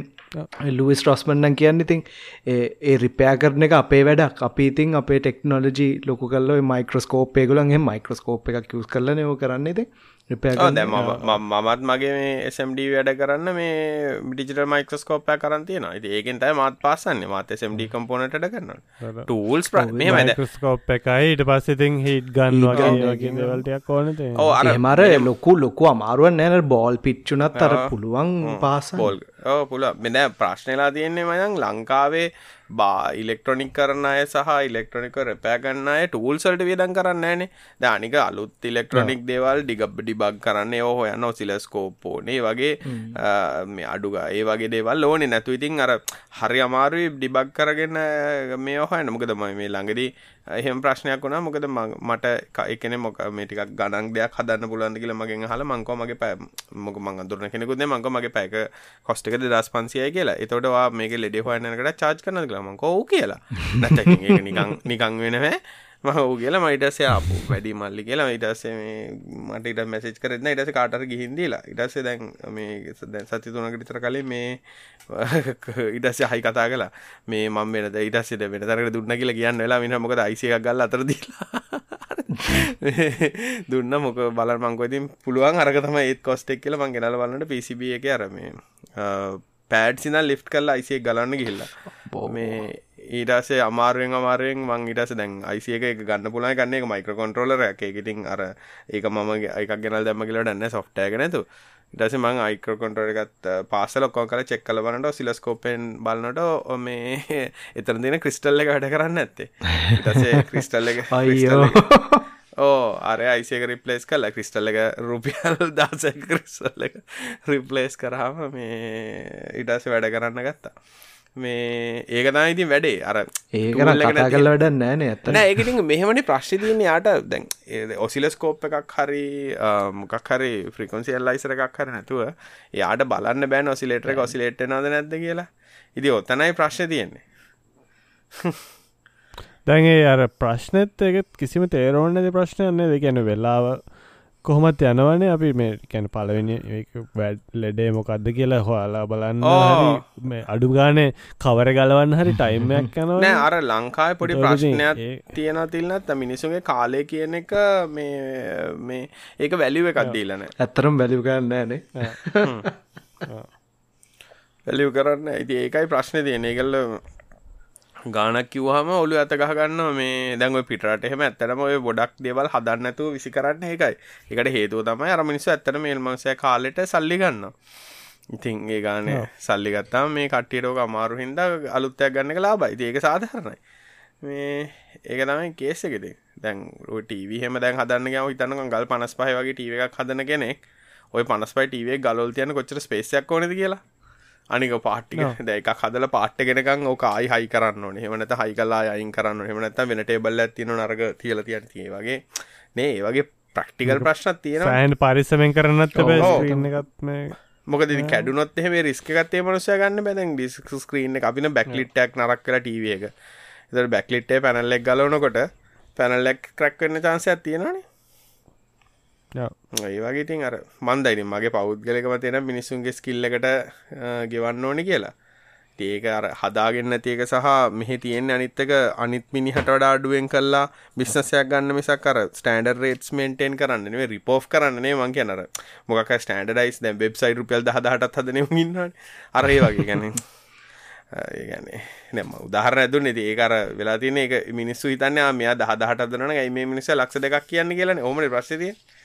ලුවිස් රොස්මන්ඩන් කියන්න ඉතින් ඒ රිපයා කරන එක අපේ වැඩක්. අපි ඉතින් අපේ ටෙක්නෝලජි ලොකු කල්ල මයික්‍රස්කෝප් ඒගුලන්ගේ මයික්‍රස්කෝප් එකක් යස් කරලනව කරන්නේද දැ මමත් මගේ මේ SMD වැඩ කරන්න මේ ඩිජිට මයිකස්කෝපය කරන්න තියෙන ති ඒකෙන් තයි මත් පාසන්න. මත SMD කම්පෝනට කරන්න ටූල්ස් මයිකස්කෝප් එකයි. ඉට පස්සෙතින් හිට ගන්න වගේ වලටයක් ඕනත ඕ අර මර ලොකු ලොකු අමාරුවන් නෑන බෝල් පිච්චුනත් අර පුළුවන් පාස බෝල් ඕ පුල මෙද ප්‍රශ්නලා තියෙන්නේ මයන් ලංකාවේ බා ඉලෙක්ට්‍රොනික් කරන්න අය සහ ඉලෙක්ට්‍රොනික රැපෑගන්න අය ටූල්සල්ට වියදන් කරන්න ෑනේ දානික අලුත් ඉලෙක්ට්‍රොනික් දේවල් ඩිබක් කරන්න ඕහ යන්න ඔසිලස්කෝප්පෝනේ වගේ මේ අඩුග ඒ වගේ දේවල් ඕනේ නැතු. ඉතින් අර හරි අමාරුයි ඩිබක් කරගෙන මේ ඔහයන්න මොකද මේ ළඟදී එහෙම ප්‍රශ්නයක් වුණා මොකද මට එකන මොක මේටිකක් ගණන් දෙයක් හදන්න පුළුවන්ද කියලා මගෙන් අහලා මං කව මගේ පෑ මොක මං අඳුරන කෙනෙකුත් නේ මං කව මගේ පැයක කොස්ට් එක 2500යි කියලා. එතකොට වා මේකේ ලෙඩේ හොයන්න යනකට charge කරනවද කියලා මං කව ඔව් කියලා. නැත්නම් ඒක නිකන් නිකන් වෙන හැ මම ඔව් කියලා පස්සේ ආපු වැඩි මල්ලි කියලා ඊට පස්සේ මේ මට ඊට මැසේජ් කරෙත් නෑ. ඊට පස්සේ කාට හරි ගිහින් දීලා. ඊට පස්සේ දැන් මේ දැන් සති තුනකට විතර කලින් මේ ඊට පස්සේ හයි කතා කළා. මේ මම වෙනද ඊට පස්සේ වෙන තරකට දුන්නා කියලා කියන්න වෙලා මිනිහා මොකද IC එකක් ගල්ලා අතර දීලා. දුන්න මොක බලන්න මං කො ඉතින් පුළුවන් අරක තමයි ඒත් කොස්ට් එක කියලා මං ගෙනල්ලා බලනකොට PCB එකේ අර මේ පෑඩ් සිනා ලිෆ්ට් කරලා එක ගලන්න ගිහිල්ලා. මේ ඊටසේ අමාරුවෙන් අමාරුවෙන් මං ඊටස දැන් IC එක එක ගන්න පුළුවන්. ගන්න එක මයික්‍රෝ කන්ට්‍රෝලර් ඒක ඉතින් අර ඒක මම එකක් ගෙනල්ලා දැම්ම කියලා දන්නේ සොෆ්ට්වෙයාර් එක නේද? ඊට පස්සේ මං මයික්‍රෝ කන්ට්‍රෝලර් එකත් පාසල ඔක්කොම කරලා චෙක් කරලා බලනකොට ඔසිලොස්කෝපෙන් බලනකොට මේ එතන තියෙන ක්‍රිස්ටල් එක වැඩ කරන්නේ නැත්තේ. ඊට පස්සේ ක්‍රිස්ටල් එක අයියෝ. ඕ අර අයිසක රිප්ලේස් කල්ල ක්‍රිස්ටල් එක රුපියල් දාස ක්‍රිස්ටල් එක රිප්ලේස් කරාම මේ ඉටස වැඩ කරන්න ගත්තා මේ ඒකතා ඉතින් වැඩේ. අර ඒක කතා කල වැඩ නෑන ඇත ඒකටින් මෙහමනි ප්‍රශ්ි තියන යාට. දැන් ඔසිලස්කෝප් එකක් හරි මොකක් හරි ෆ්‍රිකොන්සි එල්ලයිසර එකක් හර නැතුව යාට බලන්න බෑන් ඔසිලේටර එක ඔසිලේට් නද නැද්ද කියලා. ඉදි ඔතනයි ප්‍රශ්න තියෙන්නේ. දැන්ගේ අර ප්‍රශ්නත් එකත් කිසිම තේරෝන්නද ප්‍රශ්නයන්නේ දෙකැන වෙලාව කොහොමත් යනවනේ අපි මේ කැන පලවෙනි වැඩ ලෙඩේ මොකක්ද කියලා හොයාලා බලන්න මේ අඩු ගානේ කවර ගලවන්න හරි ටයිම්මයක් යන නෑ අර ලංකාය පොඩි ප්‍රශ්නයක් තියෙන තිල්න්නත් මිනිසුගේ කාලය කියන එක මේ මේ ඒක වැලිව එකක් දීලන ඇත්තරම් වැලිව කරන්න ෑනේ වැලිව කරන්න ඇති ඒකයි ප්‍රශ්න තියෙන ඒකල්ල ගානක් කිව්වහම ඔලු ඇත ගහගන්න මේ දැන් ඔය පිටරට එහෙම ඇත්තටම ඔය ගොඩක් දේවල් හදන්න නැතුව විසි කරන්න ඒකයි. ඒකට හේතුව තමයි අර මිනිස්සු ඇත්තටම මේල් මංසය කාලෙට සල්ලි ගන්නවා. ඉතින් ඒ ගානේ සල්ලි ගත්තාම මේ කට්ටියට ඔක අමාරු හින්දා අලුත් එකක් ගන්න එක ලාභයි. ඒක සාධාරණයි. මේ ඒක තමයි කේස් එක ඉතින්. දැන් ඔය ටීවී එහෙම දැන් හදන්න ගියාම හිතන්නකෝ ගල් 55 වගේ ටීවී එකක් හදන කෙනෙක් ඔය 55 ටීවී එක ගලවල් තියන්න කොච්චර ස්පේස් එකක් ඕනේද කියලා. අනික පාට්ටික දැ එක හදල පාට්ට ගෙනකං ඕක ආයි හයි කරන්න ඕනේ. හෙමනත හයි කලා අයින් කරන්න හෙමනත වෙන ටේබල්ල තියන නරග තියල තියන තිය වගේ. නේ වගේ ප්‍රක්ටිකල් ප්‍රශ්නත් තියෙන ෑන් පරිසමෙන් කරන්නත් එකත් මොකද කැඩුනොත් එහෙම රිස්කගත්තේ මනුසය ගන්න බැදැන් ඩිස්ක ස්ක්‍රීන් අපින බැක්ලිට්ටක් නරක් කලා ටව එක. එත බැක්ලිට්ටේ පැනල්ලෙක් ගලවනකොට පැනල්ලෙක් ක්‍රක්වෙන්න චන්සයක් තියෙනනේ ඒ වගේ ඉතින් අර මන්දයින මගේ පෞද්ගලකම තියෙන මිනිස්සුන්ගේ ස්කිල්ලකට ගෙවන්න ඕනි කියලා. ඒක අර හදාගෙන නැතික සහ මෙහි තියෙන අනිත්තක අනිත් මිනිහට වඩා අඩුවෙන් කල්ලා බිස්නසයක් ගන්න මිසක් අර ස්ටන්ඩර් රේට්ස් මේන්ටේන් කරන්න නෙවෙයි රිපෝෆ් කරන්නනේ මං කියනර මොකක් ස්ටන්ඩර්ඩයිස් දැන් වෙබ්සයිට් රුපියල් 10000ටත් හදන්නේ උන් ඉන්නවනේ. අර ඒ වගේ කියන්නේ. ඒගැනේ නැම උදාහරණ දුන්න. ති ඒකර වෙලා තින එක මිනිස්සු හිතන්න මෙයා දහදහට දරන ඇයි මේ මිනිස ලක්ෂ දෙකක් කියන්න කියලන. ඕමට ප්‍රශ්තිය ඒම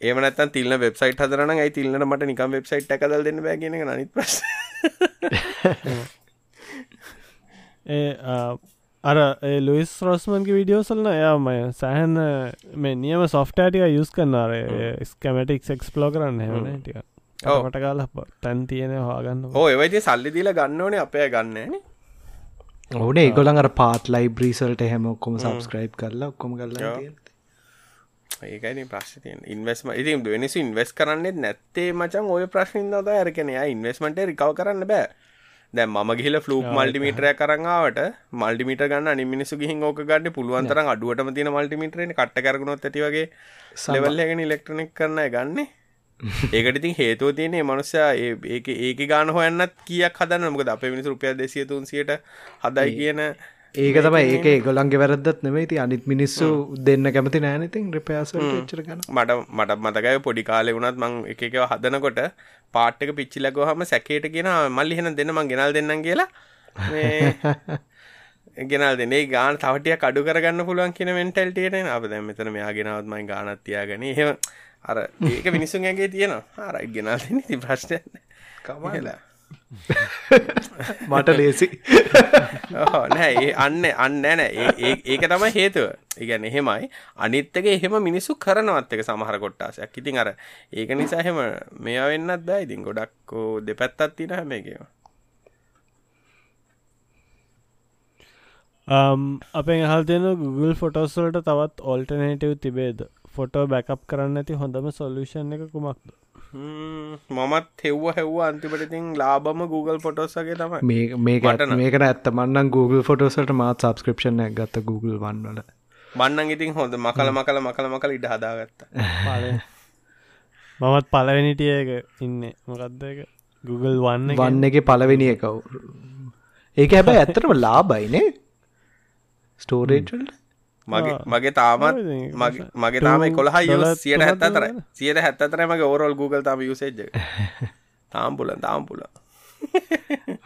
නැත්තම් තිල්න වෙබ්සයිට් හදරන ඇයි තිල්න්නට මට නිකම් වෙබ්සයිට් එක දල් දෙන්න බෑ කියන නනිත් ප්‍රශ් ඒ අර ලුයිස් රෝස්මන්ගේ විඩියෝසල්න එයාමය සෑහන් මේ නියම සොෆ්ටෑටික යුස් කරන්නාර ස්කමටික් එක්ස්පලෝ කරන්න හෙවන ටික මට කාල තැන් තියෙන හාගන්න ඕ ඒවයිති සල්ලි දීල ගන්න ඕනේ අපය ගන්නන ඕන ඒගොලන් අර පාත් ලයිබ්‍රීසල්ට හැම ඔක්කොම සබස්ක්‍රයිබ් කරලා ඔක්කොම කරලා ඒකයි ප්‍රශ්තියෙන් ඉන්වස්ම ඉතින් වෙනස ඉන්වස් කරන්නෙත් නැත්තේ මචන් ඔය ප්‍රශ්නින් ද ඇරකෙන ඉන්වස්මට රිකව කරන්න බෑ. දැ ම ගිල ෆලූක් මල්ටිමිටරය කරංගාවට මල්ටිමිට ගන්න අනි මිනිසු ගිහින් ඕක ගන්න පුළුවන්තර අඩුවටම තින මල්ටිමිටරන කට කරගුණොත් ඇතිවගේ සලවල්ලගෙන ඉලෙක්ට්‍රනික් කරන්න ගන්නේ. ඒකට ඉතින් හේතුව තියනේ මනුස්සයා ඒක ඒක ගාන හොයන්නත් කියක් හදන්න මොකද අපේ මිනිස් රුපියල් දෙසිය තුන්සියට හදයි කියන ඒක තමයි ඒක ගොලන්ගේ වැරදත් නෙවෙයිති අනිත් මිනිස්සු දෙන්න කැමති නෑනතින් රිපයාස චර ගන්න. මට මට මතකයි පොඩි කාලෙ වුණත් මං එකව හදනකොට පාට්ටක පිච්චිලකෝ හම සැකේට කියෙන මල්ලි හෙන දෙන්න මං ගෙනල් දෙන්නම් කියලා. ගෙනල් දෙනේ ගාන තවටිය කඩු කරගන්න පුළුවන් කියන මෙන්ටල්ටේන අප දැ මෙතන මෙයා ගෙනවත්මයි ගානත්තියාගෙන හෙම අර ඒක මිනිස්සුන්ගේ තියෙනවා. අරයි ගෙනල් ති ප්‍රශ්නය කමලා මට ලේසි. නෑ ඒ අන්න අන්න නෑ ඒක තමයි හේතුව. ඉගැන එහෙමයි. අනිත්තක එහෙම මිනිස්සු කරනවත් එක සමහර කොට්ටාසයක්. ඉතින් අර ඒක නිසා එහෙම මෙයා වෙන්නත් බෑ. ඉතින් ගොඩක්කෝ දෙපැත්තත් තින හැම එකව අපෙන් හල් තියෙන Google ෆොටෝස්වලට තවත් ඔල්ටනේටව් තිබේද? ෆොටෝ බැකප් කරන්න ඇති හොඳම සොල්ලූෂන් එක කුමක්ද මමත් හෙව්ව හෙව්ව අන්තිපටඉතින් ලාබම Google ෆොටෝස්සගේ තම මේ මේකට ඇත්ත මන්න Google ෆොටෝසට මාත් සබස්ක්‍රපෂන් ගත්ත Google වන්නල බන්නන් ඉතින් හොඳ මකල මකල මකල මකල ඉඩ හදාගත්ත. මමත් පලවෙනිටියක ඉන්න. මොකක්ද එක Google වන්න වන්න එක පලවෙනි එකව් ඒක හැබැයි ඇත්තටම ලාබයිනේ ස්ටෝරේටල්ට මගේ මගේ තාමත් මගේ තාම කොළහ සියට හැත්තතර සියට හැත්තතර මගේ ඕරල් Google තම යුසේජ් තාම් පුල තාම් පුල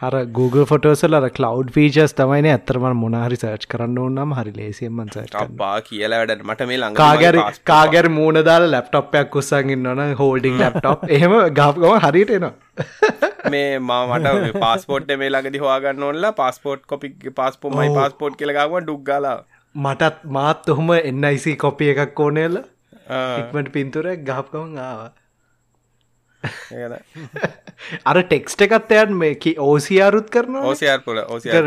අර Google ෆොටෝසල් අර කලව් ෆීචස් තමයින ඇතරම මොනාහරි සර්ච් කරන්න ඕන්නම් හරි ලේසියම්මන් බා කියලා වැඩට මට මේ ලඟ කාගැර මූුණ දාල ලැප්ටොප්යක් කුස්සගින් නොන හෝල්ඩිං ලැප්ටොප් එහෙම ගාප්ගම හරිට එනවා. මේ මට පාස්පෝට් මේ ලඟදි හවාගන්න ඔල්ල පස්පෝට් කොපි පස්පෝමයි පස්පෝට් කියලගම ඩුක්ගලා මටත් මාත් ඔහොම එන්නයිසි කොපිය එකක් ඕනේල ඉක්මට පින්තුරක් ගහපකවන් ආවා. අර ටෙක්ස්ට එකත් එයන් මේ ඕසියාරුත් කරන ඕසියාර් පුල ඕසියාර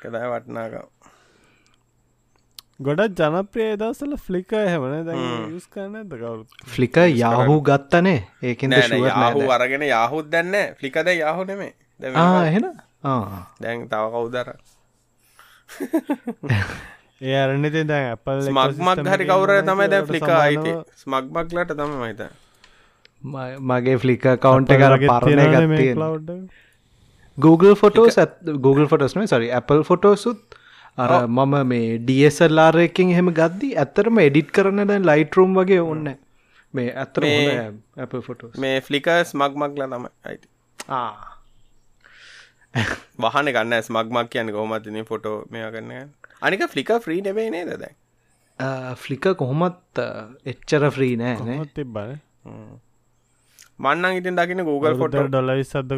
කදා වටනාක ගොඩත් ජනප්‍රිය දවසල ෆ්ලික හැමන දැ යස් කරන කවු ෆ්ලික යාහු ගත්තනේ ඒකෙන් යාහු අරගෙන යාහුත් දැන්න ෆ්ලිකද යාහු නෙමේ එහෙන දැන් තව කවුදර ඒ අරන්නති දැන් ඇපල් ස්මක්මක් හරි කවුර තමයි දැ ෆ්ලික අයිති. ස්මක්මක්ලට තම මහිත මගේ ෆ්ලික කවුන්ට කර පරණය ගත්තිය Google ෆොටෝස් Google ෆොටස්නේ සරි Apple ෆොටෝසුත් අර මම මේ ඩියසල්ලාරයකින් එහෙම ගද්දි ඇත්තරම එඩිට් කරන්න දැන් ලයිටරුම් වගේ ඔන්න මේ ඇත්තර Apple ෆොටෝ මේ ෆ්ලිකස් මක්මක්ල තම අයිති. ආ වහන ගන්න ස්මක්මක් කියන්න කොහොමත්තින ෆොටෝ මෙයා කරන්න අනික ෆ්ලික ෆ්‍රී නෙවේ නේද දැන්? ෆ්ලික කොහොමත් එච්චර ෆ්‍රී නෑ තිබ්බන? මන්නන් ඉතින් දකින Google ෆොට ඩොල සද්ද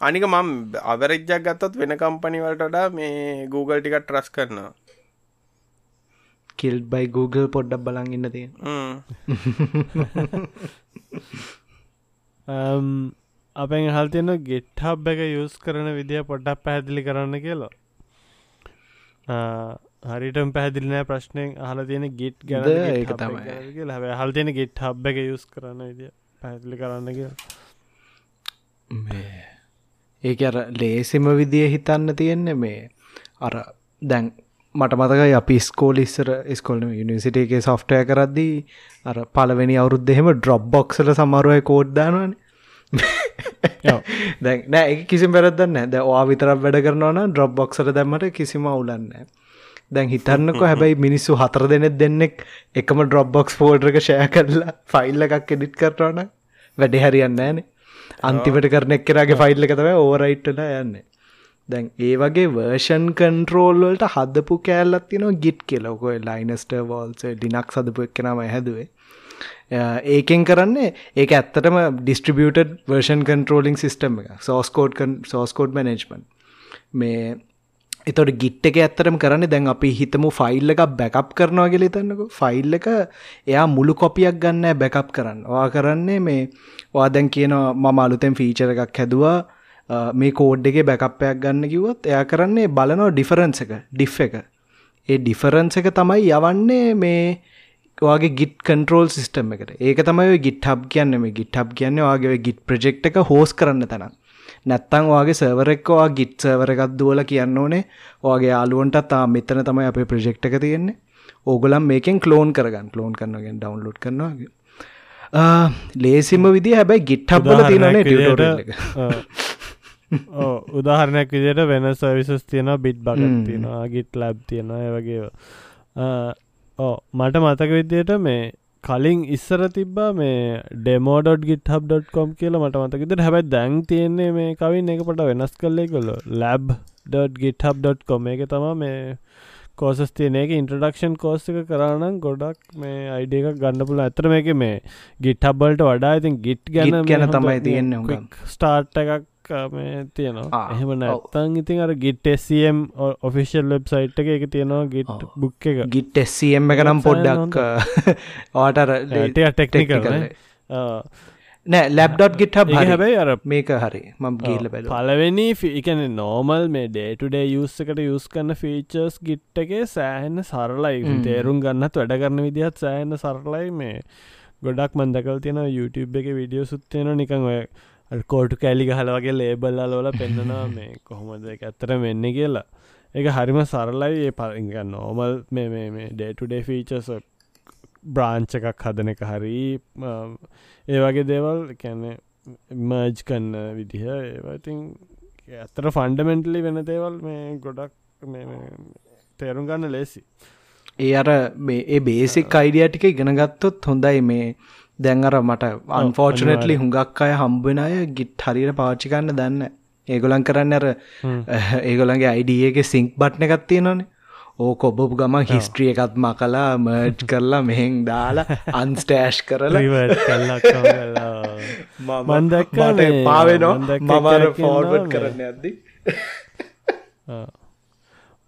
අනික මම් අවරජ්ජක් ගත්තත් වෙන කම්පනිවලටඩා මේ Google ටිකට ට්‍රස් කරනවා. කිල්් බයි Google පොඩ්ඩක් බලන් ඉන්න තිය අපෙන් හල් තියෙන ගෙට්හබ් එක යුස් කරන විදිහ පොඩ්ඩක් පැහැදිලි කරන්න කියලා. හරිටම් පැහැදිලිනෑ ප්‍රශ්නයෙන් අහල තියෙන ගිට් ගැන ඒක තමයි. හැබ හල් තියෙන ගෙට් හබ් එක යුස් කරන්න විදිිය පැහැදිලි කරන්න කිය ඒක අර ලේසිම විදිය හිතන්න තියෙන්නේ මේ අර දැන් මට මතකයි අපි ස්කෝල් ඉස්සර ස්කොල්න යනිසිටගේ සොෆ්ටය කරද්දී අර පලවෙනි අවුද්ධ එහෙම ඩ්‍රොබ් බොක්සල සමරුවය කෝඩ්දානවනේ දැන් නෑ එක කිසි පැරදන්න ද වා විතරක් වැඩ කරනවන ඩ්‍රොබ් බොක්සට දැම්මට කිසිම අවුලන්න දැන් හිතන්නක හැබැයි මිනිස්සු හතර දෙනෙත් දෙන්නෙක් එකම ඩ්‍රොබ් බොක්ස් ෆෝල්ඩක ෂය කරලා ෆයිල්ල එකක් එඩිට් කරටවන වැඩි හරියන්න ෑනේ අන්තිමට කරන එක්කරගේ ෆයිල්ල එකතව ඕරයිට්ටල යන්න. දැන් ඒ වගේ වර්ෂන් කන්ට්‍රෝල්වලට හදපු කෑල්ලත් තින ගිට් කෙලොකොයි ලයිනස්ට වෝල්ස ඩිනක් සදපු එක්කෙනම හැදුවේ ඒකෙන් කරන්නේ ඒක ඇත්තටම ඩිස්ට්‍රිබියටඩ් වර්ෂන් කන්ට්‍රෝලිං සිිටම් එක සෝස්කෝඩ් සෝස්කෝඩ් මනේජ්මන් මේ එතොට ගිට් එක ඇත්තරම කරන්න දැන් අපි හිතමු ෆයිල් එක බැකප් කරනවා ගෙලි තන්නක ෆයිල් එක එයා මුළු කොපියක් ගන්න බැකප් කරන්න. වා කරන්නේ මේ වා දැන් කියනවා මම අලුතෙන් ෆීචර එකක් හැදවා මේ කෝඩ් එකේ බැකප්පයක් ගන්න කිව්වොත් එයා කරන්නේ බලනෝ ඩිෆරන්ස එක ඩිෆ් එක. ඒ ඩිෆරන්ස එක තමයි යවන්නේ මේ වගේ ගිට කන්ට්‍රෝල් සිිටම් එකට. ඒක තමයි ගිට හබ් කියන්න. මේ ගිට හබ් කියන්න වගේ ගිට ප්‍රජෙක්් එක හෝස් කරන්න තැන නැත්තං වගේ සර්වරෙක්වා ගිට් සර්වර එකක් දුවල කියන්න ඕනේ. වගේ අලුවන්ට තා මෙතන තමයි අපේ ප්‍රජෙක්් එක තියෙන්නේ. ඕගලම් මේකෙන් කලෝන් කරගන්න. කලෝන් කරනගෙන් ඩවන්ලෝඩ් කරනවා. ලේසිම විදි හැබැයි ගිට් හබ්බල තියනේ උදාහරණයක් විදියට වෙන සවිසස් තියෙන බිට් බග තියෙනවා ගිට් ලැබ් තියෙනවා වගේ ඕ මට මතක විදියට මේ කලින් ඉස්සර තිබ්බා මේ ඩෙමෝඩ.ගිටහබ්.කොම් කියල මට මතකෙද හැබැයි දැන් තියෙන්නේ මේ කවින් එක පට වෙනස් කල්ලෙ කොල්ල ලැබ්.ගිටහබ්.කොම එක තම මේ කෝසස් තියන එක. ඉන්ට්‍රඩක්ෂන් කෝස් එක කරනම් ගොඩක් මේ අයිඩ එක ගන්න පුල ඇතර මේක මේ ගිට්හබ්බල්ට වඩා ඉතින් ගිට් ගැන ගැන තමයි තියෙන්නේ ස්ටාර්ට් එකක් මේ තියෙනවා. එහෙම නැත්තං ඉතින් අර ගිට් එම් ඔෆිසිල් වෙබ්සයිට් එක එක තියෙනවා ගිට් බුක් එක. ගිට් එම් එක නම් පොඩ්ඩක් ආටර ටෙක්නිකල් නෑ. ලැබ්ඩොට් ගිට හැබයි අර මේක හරි. මම ගීල බැල පලවෙනි ෆිකන නෝමල් මේ ඩේටුඩේ යුස් එකට යුස් කන්න ෆීචර්ස් ගිට් එකේ සෑහෙන්න සරලයි. තේරුම් ගන්නත් වැඩ කරන්න විදිහත් සෑහෙන්න සරලයි මේ. ගොඩක් මන්දකල් තියෙන YouTube එක විඩියෝ සුත්තියන නිකං ඔය කෝටු කෑලි ගහල වගේ ලේබල්ල ලෝල පෙන්න්නනවා මේ කොහොමද ඇත්තර වෙන්න කියලා. එක හරිම සරලයි. ඒ පරිග නෝමල් මේ මේ ඩේටුඩේ ෆීචර්ස් බ්‍රාංච එකක් හදන එක හරි ඒ වගේ දේවල් කැන්නේ මර්ජ් කන්න විදිහ. ඒවතින් ඇත්තර ෆන්ඩමෙන්ටලි වෙන දේවල් මේ ගොඩක් තේරුම් ගන්න ලේසි. ඒ අර මේ ඒ බේසික් අයිඩිය ටික ඉගෙනගත්තොත් හොඳයි. මේ දැන් අර මට අන්ෆෝර්චනටලි හුඟක් අය හම්බෙන අය ගිට් හරියට පාච්චි කන්න දන්න ඒගොලන් කරන්න අර ඒගොලන්ගේ අයිඩියගේ සිංක් බට්න එකත් තියෙනනේ ඕ කොබපු ගම හිස්ට්‍රිය එකත් ම කලා මර්ජ් කරලා මෙහෙන් දාලා අන්ස්ටෑෂ් කරලා. මන්දක් පාවෙනවා මමර ෆෝර්වඩ් කරන්න ඇද්දි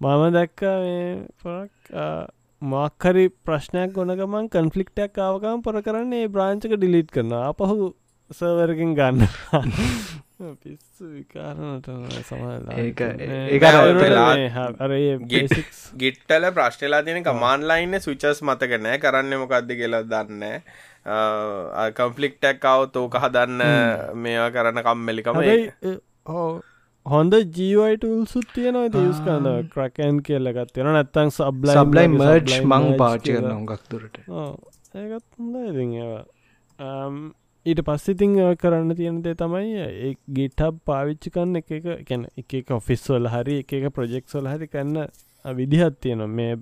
මම දැක්ක පොරක් මක්හරි ප්‍රශ්නයක් ගොන ගමන් කන්ෆලික්ටක් ආවකම් පොර කරන්නේ බ්‍රාංචක ඩිලිට් කරන අපහු සවරකින් ගන්න. පිස්සු විකාරනට ගිට්ටල ප්‍රශ්නලා තින කමාන්ලයින්න සුචස් මතකනෑ කරන්න මොකක්ද කියලා දන්න කම්ෆලික්ටක් අවතෝ කහ දන්න මේවා කරන්න කම්මෙලිකම හොඳ ජීවයිටල් සුත් තියෙනවා යස් කන්න ක්‍රකන් කියල්ලගත් තියෙන නැත්තං සබ්ල සබ්ලයි මර්ජ් මං පාචි කරන හොඟක් තුරට ඒකත් හොඳ ඒවා. ඊට පස්සිතිං කරන්න තියෙනදේ තමයි ඒ ගිටහබ් පාවිච්චි කන්න එක කැන එක ඔෆිස්වල් හරි එක ප්‍රජෙක්ස්වල් හරි කන්න විදිහත් තියෙන මේ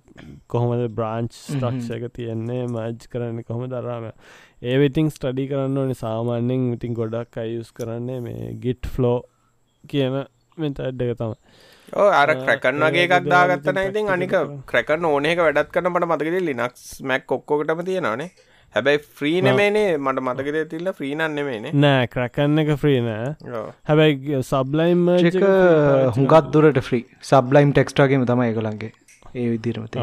කොහොමද බ්‍රාංච් ස්ට්‍රක්ෂ එක තියෙන්නේ මජ් කරන්න කොහොම දරාම ඒ විතිං ස්ටඩි කරන්න ඕනි. සාමාන්‍යෙන් ඉතින් ගොඩක් අයුස් කරන්නේ මේ ගිට් ෆ්ලෝ කියන මෙත ඇඩ්ඩක තම ඕ අර ක්‍රකන් වගේ එකක් දාගත්තන ඉතින් අනික ක්‍රකන් ඕනක වැඩත් කන මට මතකද ලිනක්ස් මැක් ඔක්කොකටම තියෙනවානේ. හැබැයි ෆ්‍රී නෙමේනේ මට මතකද තිල්ල ෆ්‍රීනන් නෙමේනේ නෑ ක්‍රකන්න එක ෆ්‍රී නෑ. හැබැයි සබ්ලයිම් හුඟත් දුරට ෆ්‍රී සබ්ලයිම් ටෙක්ස්ටාගේම තමයි එකළන්ගේ ඒ විදිරමත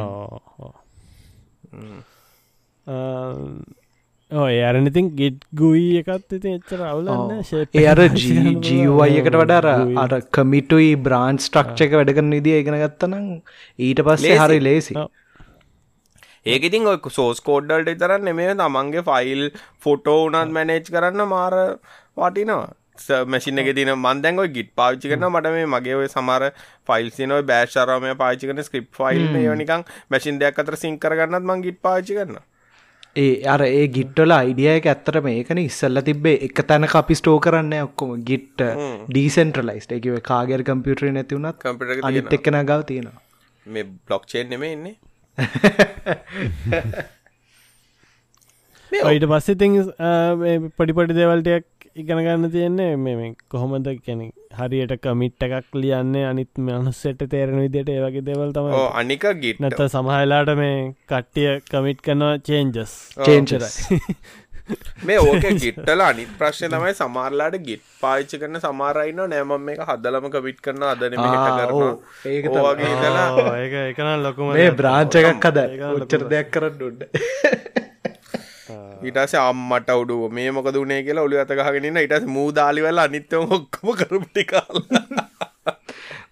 ඔය අරනඉතින් ගෙට් ගුයි එකත් ඉති එච්චර අවුලන්න ඒ අර ජීවයි එකට වඩාර අර කමිටුයි බ්‍රාන්් ස්ට්‍රක්්චක වැඩගන්න විදිිය ඉගෙන ගත්තනම් ඊට පස්සේ හරි ලේසි. ඒක ඉතින් ඔය සෝස් කෝඩ්ඩල්ට තරන්න මේ තමන්ගේ ෆයිල් ෆොටෝ උනත් මැනේජ් කරන්න මාර වටිනවා. මැසින එක තින මන්දැන් ගිට පාච්චි කරන මට මේ මගේ ඔය සමර ෆයිල් සිනව බෑශරමය පාචි කන ස්ක්‍රප් ෆයිල් නිකං මැසින් දෙයක් අතර සිංකරගන්නත් මං ගිට පාචි කරන්න ඒ අර ඒ ගිට්ටල අයිඩියක ඇත්තර මේකන ඉස්සල්ල තිබේ එක තැන අපි ස්ටෝ කරන්න ඔක්කොම ගිට්ට ඩීසන්ට්‍රලයිස්ට එකව කාගර කම්පියුටර නැති වුණත් කම්පිට අනිත් එක්කන ගව තියෙනවා. මේ බ්ලොක් චේන් නෙම ඉන්නේ ඊට පස්සෙ ති පඩිපඩි දෙවල්ටයක් ඉගෙන ගන්න තියෙන්නේ මේ කොහොමද කැන හරියට කමිට් එකක් ලියන්නේ අනිත් මනුස්සෙට තේරෙන විදිට ඒවගේ දෙවල් තම අනික ගිට නැත සමහලාට මේ කට්ටිය කමිට් කනවා චේන්ජස් චේන්චරස් මේ ඕක ගිට්ටල අනිත් ප්‍රශ්න තමයි සමාරලාට ගිට් පාච්චි කරන සමාරයින්න නෑම මේ හදලම කවිට් කරන අදන ඒක වගේ දලා ඒක එකන ලොකුම මේ බ්‍රාංචකක් හද උච්චර දෙයක්. කරන්න ඩුඩ ඊටස අම්මට උඩුව. මේ මොක දුනේ කියලා ඔලු අතගහගෙනන්න ඉටස් මූදාලිවල අනිත්තම ඔක්කම කරපටි කාල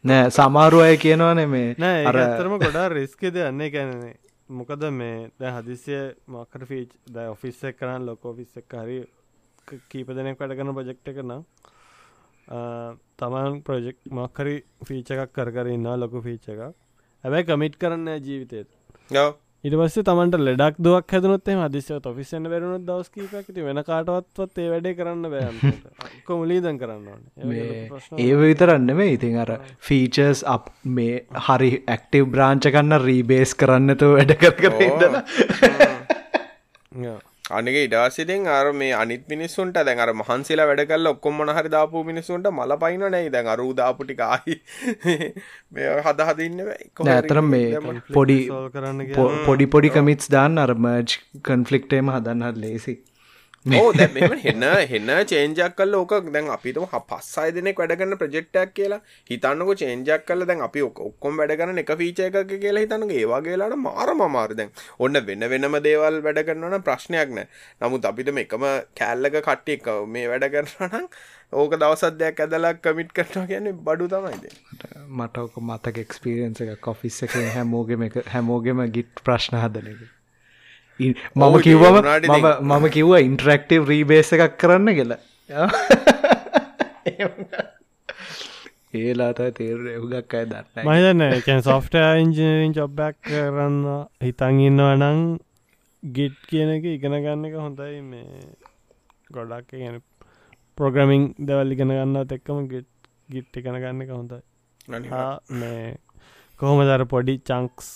නෑ සමාරු අය කියනවනේ මේ නෑ අර අරතරම ගොඩා රිස්කෙද යන්නේ. කැනනේ මොකද මේ දැ හදිසිය මකට ෆීච් ද ඔෆිස් එක් කරන්න ලොක ෆිස් එක් හරි කීප දෙනෙක් වැඩ කරන ප්‍රජෙක්්ට කරන තමන් ප්‍රජෙක්් මක්කරි ෆීච එකක් කරන්න ලොකු ෆීච එකක්. හැබැයි කමිට් කරන්න ජීවිතයට යව ඉට පස්ස තමන්ට ලෙඩක් දුවක් හැදනොත් හදිස්ස ඔෆිසන්න වැරුණු දවස්කීපක් වෙන කාටවත්වත් ඒ වැඩේ කරන්න බෑ කොමුලීදන් කරන්න ඒ විතරන්න මේ ඉතින් අර ෆීචර්ස් අප් මේ හරි ඇක්ටව් බ්‍රාංචකන්න රීබේස් කරන්නතු වැඩ කර කර ඉදලා අනික ඉඩාසිතින් අර මේ අනිත් මිනිස්සුන්ට දැන් අර මහන්සිලා වැඩ කල්ල ඔක්කොම මොනහරි දාපු මිනිස්සුන්ට මල පයින්න නැයි දැන් අරු දාපු ටික ආයි. මේ හද හදින්න ඇතරම් මේ පොඩි පොඩි පොඩි කමිටස් දාන්න අර මර්ජ් කන්ෆලික්ටේම හදන්නත් ලේසි ඕ දැ හෙන්න හෙන්න චේන්ජක් කල්ල ඕක දැන් අපිතුම පස්සයි දෙනෙක් වැඩගන්න ප්‍රජෙක්්ටක් කියලා. හිතන්නක චේන්ජක් කල දැන් අපි ඔක්කොම් වැඩගන්න එක ෆීච එක කියලා හිතන්නක. ඒවාගේලාට මාර මමාර දැන් ඔන්න වෙන වෙනම දේවල් වැඩගන්නවන ප්‍රශ්නයක් නෑ නමුත් අපිට එකම කෑල්ලක කට්ටිය එක මේ වැඩ කරනනම් ඕක දවසත්දයක් ඇදලක් කමිට් කරනවා කියන්නේ බඩු තමයිද මට ඕක මතක එක්ස්පිරියන්ස එක කොෆිස් එක හැමෝගෙම හැමෝගෙම ගිට් ප්‍රශ්න හදන එක මම කිව්වම මම මම කිව්ව ඉන්ටරක්ටව් රීබේස එකක් කරන්න කියලා. ඒලාට තේර එවුගක් අය දන්න මහිතන්න එකැන් සොෆ්ට ඉංජිනරින් චොබ්බැක් කරන්න හිතන් ඉන්නවනං ගිට් කියන එක ඉගෙන ගන්න එක හොඳයි මේ ගොඩක් ගැන ප්‍රෝග්‍රමිං දවල් ඉගෙන ගන්නත් එක්කම ගිට් ගිට් ඉගෙන ගන්න එක හොඳයි. මේ කොහොම දර පොඩි චංක්ස්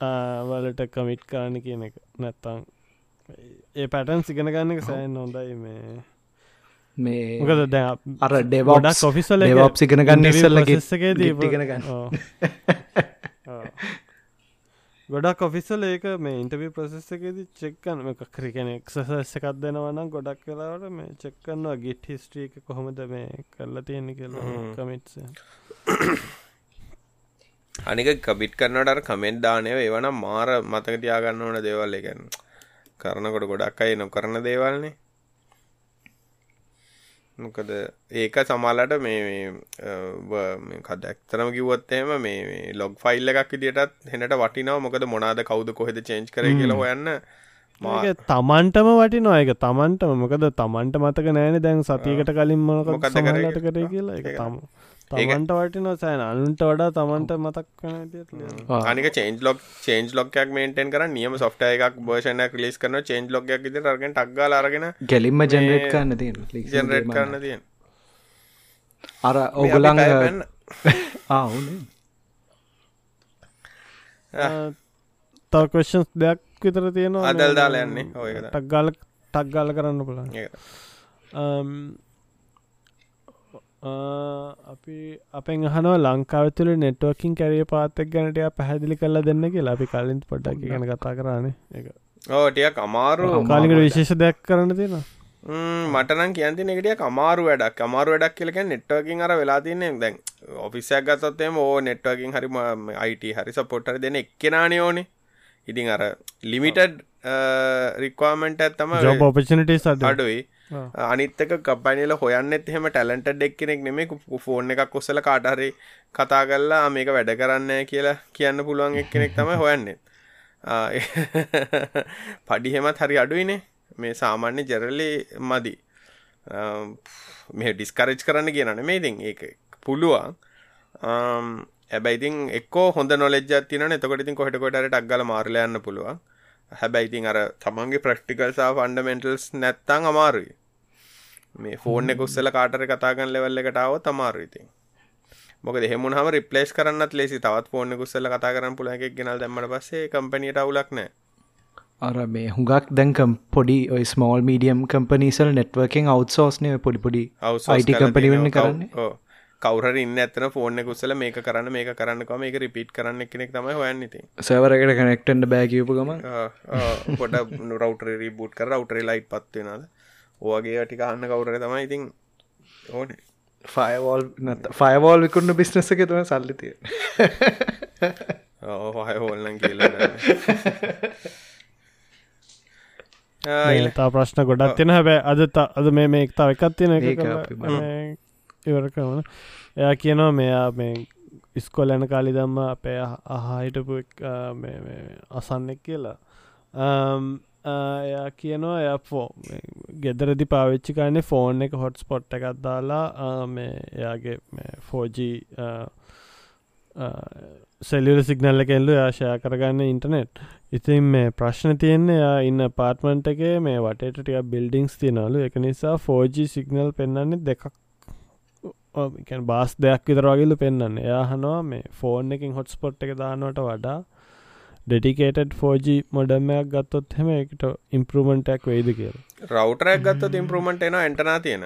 වලට කමිට් කාණ කියන එක. නැත්තං ඒ පැටන් සිගෙන ගන්න එක සෑන් හොඳයි මේ. මේ මොකද දැ අර ඩෙවඩක් ඔෆිසල ඩෙවප් සිගෙන ගන්න ඉස්සල්ලගේ ගෙන ගන්න. ගොඩක් ඔෆිසල් ඒක මේ ඉන්ටවි ප්‍රසෙස් එකේද චෙක්කන්න එක ක්‍රිකන එක්සස එකක් දෙනවනම් ගොඩක් කලාවට මේ චෙක්කන්නවා ගිට් හිස්ට්‍රීක කොහොමද මේ කරලා තියෙන කියලා කමිට්ස අනික කබිට් කරනට කමෙන්ට් දානය ඒවන මාර මතක තියාගන්න ඕන දේවල්. එකන්න කරනකොට ගොඩක් අයි නොකරන දේවල්නේ. මොකද ඒක සමාලට මේ කද ඇක්තරම කිවොත්තේම මේ ලොග් ෆයිල් එකක් විදිටත් හෙනට වටිනාව. මොකද මොනාද කවුද කොහෙද චේන්ච් කර කියලා හොයන්න තමන්ටම වටිනවා. එක තමන්ටම මොකද තමන්ට මතක නෑන දැන් සතියකට කලින් මොනක කත කරේ කියලා. එක තම තමන්ට වටින සෑන අනුන්ට වඩා තමන්ට මතක් අනික චේන්ජ් ලොක් චේන්ජ් ලොක්යක් මේන්ටෙන් කර නියම සොෆ්ට එකක් බර්ෂණයක් ලිස් කරන චේන්ජ් ලොක්යක් ඉති රගෙන ටක්ගල අරගෙන ගැලින්ම ජනරේට් කරන්න තිය ජනරේට් කරන්න. තියෙන් අර ඔගුලං ආවුනේ තවකෂන්ස් දෙයක් විතර තියෙනවා අදල් දාලා යන්නේ. ඔය ටක්ගාල ටක්ගාල කරන්න පුළන් අපි අපෙන් අහනව ලංකාව තුළ නෙට්වකින් කැරිය පාත්තක් ගැනටය පැහැදිලි කල්ල දෙන්න කියලා. අපි කලින් පොඩ්ඩක් ගැන කතා කරන්න එක ඕටියක් අමාරු. කාලිකට විශේෂ දෙයක් කරන්න තියෙන මටන කියති නෙටිය අමාරු වැඩක්. අමාරු වැඩක් කියලක නෙට්වකින් අර වෙලා තින්නේ දැන් ඔෆිසයක් ගත්තොත්තේම ඕ නෙට්වකින් හරිම අයිට හරි සපොට්ටර දෙන එක්කෙනනේ ඕනේ. ඉතින් අර ලිමිටඩ් රික්වාමෙන්ට ඇත්තම ඔපචනට අඩුයි. අනිත්තක කපයිනල හොයන්නෙත් එහෙම ටැලන්ට ඩෙක් කෙනෙක් නෙමේ ෆෝන් එකක් කොස්සල කාටහරි කතා කල්ලා මේක වැඩ කරන්න කියලා කියන්න පුළුවන් එක් කෙනෙක් තම හොයන්නේ. පඩිහෙමත් හරි අඩුයිනේ. මේ සාමාන්‍ය ජෙරලි මදි. මේ ඩිස්කරජ් කරන්න කියනන මේ ඉතින්. ඒ පුළුවන්. ඇබැයිතින් එක්කෝ හොඳ නොලෙජ තින එතකොට ඉතින් කොහට කොටට ටක්ගල මාරලයන්න පුළුවන් හැබැයිතින් අර තමන්ගේ ප්‍රක්ටිකල්සා ෆන්ඩමෙන්ටල්ස් නැත්තං අමාරුයි. මේ ෆෝන් එක උස්සල කාටර කතාගන්න ලෙවල්ල එකටාව තමාරුයිතින් මොක දෙහෙමුණ හම රිපලේස් කරන්නත් ලෙසි තවත් ෆෝන කුස්සල කතා කරන්න පුළ එකක් ගෙනල් දැමට පස්සේ කම්පනීට අවුලක් නෑ අර මේ හුඟක් දැන්කම් පොඩි ඔයි ස්මෝල් මීඩියම් කම්පනීසල් නෙට්වර්කින් අවට්සෝස්නය පොඩි පොඩි අයිට කම්පනි වෙන්න කරන්නේ කවර ඉන්න ඇතන ෆෝර්න කුසල මේක කරන්න මේක කරන්නකම මේක රිපිට් කරන්න කෙනෙක් තම හොයන්න ති සවරකට කනෙක්ටන්ඩ බෑකිවපු ගම පොඩ රවටර රිබුට් කර රවටර ලයිට් පත්වෙනද ඕගේ ටික අන්න කවුර තමයි ඉතින් ඕනේ. ෆයවෝල් නත ෆයවෝල් විකුන්න බිස්නස එක තුම සල්ලිතිය හයහෝල්ලන් කියලා තා ප්‍රශ්න ගොඩක් තියෙන හැබැ අද ත- අද මේ මේ එක්තාව එකත් තියෙන එක ඉවර කරන එයා කියනවා මෙයා මේ ඉස්කොල් යන කාලි දම්ම අපේ අහහිටපු අසන්නෙක් කියලා. අම්, ආ, එයා කියනවා එය ෆෝ ගෙදරදි පාවිච්චි කාන්නේ ෆෝන් එක හොට් ස්පොට් එකත් දාලා ආ, මේ එයාගේ ෆෝජී සෙලියර සිගනල්ල කෙල්ලු යාශය කරගන්න ඉන්ටනෙට් ඉතින් මේ ප්‍රශ්න තියෙන්නේ යා ඉන්න පාර්ට්මන්ට් එකේ මේ වටට ටික බිල්ඩිංස් තියනලු එක නිසා ෆෝජී සිගනල් පෙන්න්නන්නේ දෙකක් බාස් දෙයක් විතරවාගේලු පෙන්න්න එයාහනවා මේ ෆෝන් එකින් හොට් ස්පොට් එක දානවට වඩා ඩෙඩිකේටඩ් ෆෝජී මොඩම්මයක් ගත්තොත් හෙම එකට ඉම්පරමෙන්ටක් වෙයිද කියල. රවටරයක් ගත්තොත් ඉම්පරමට එන එන්ටනා තියෙන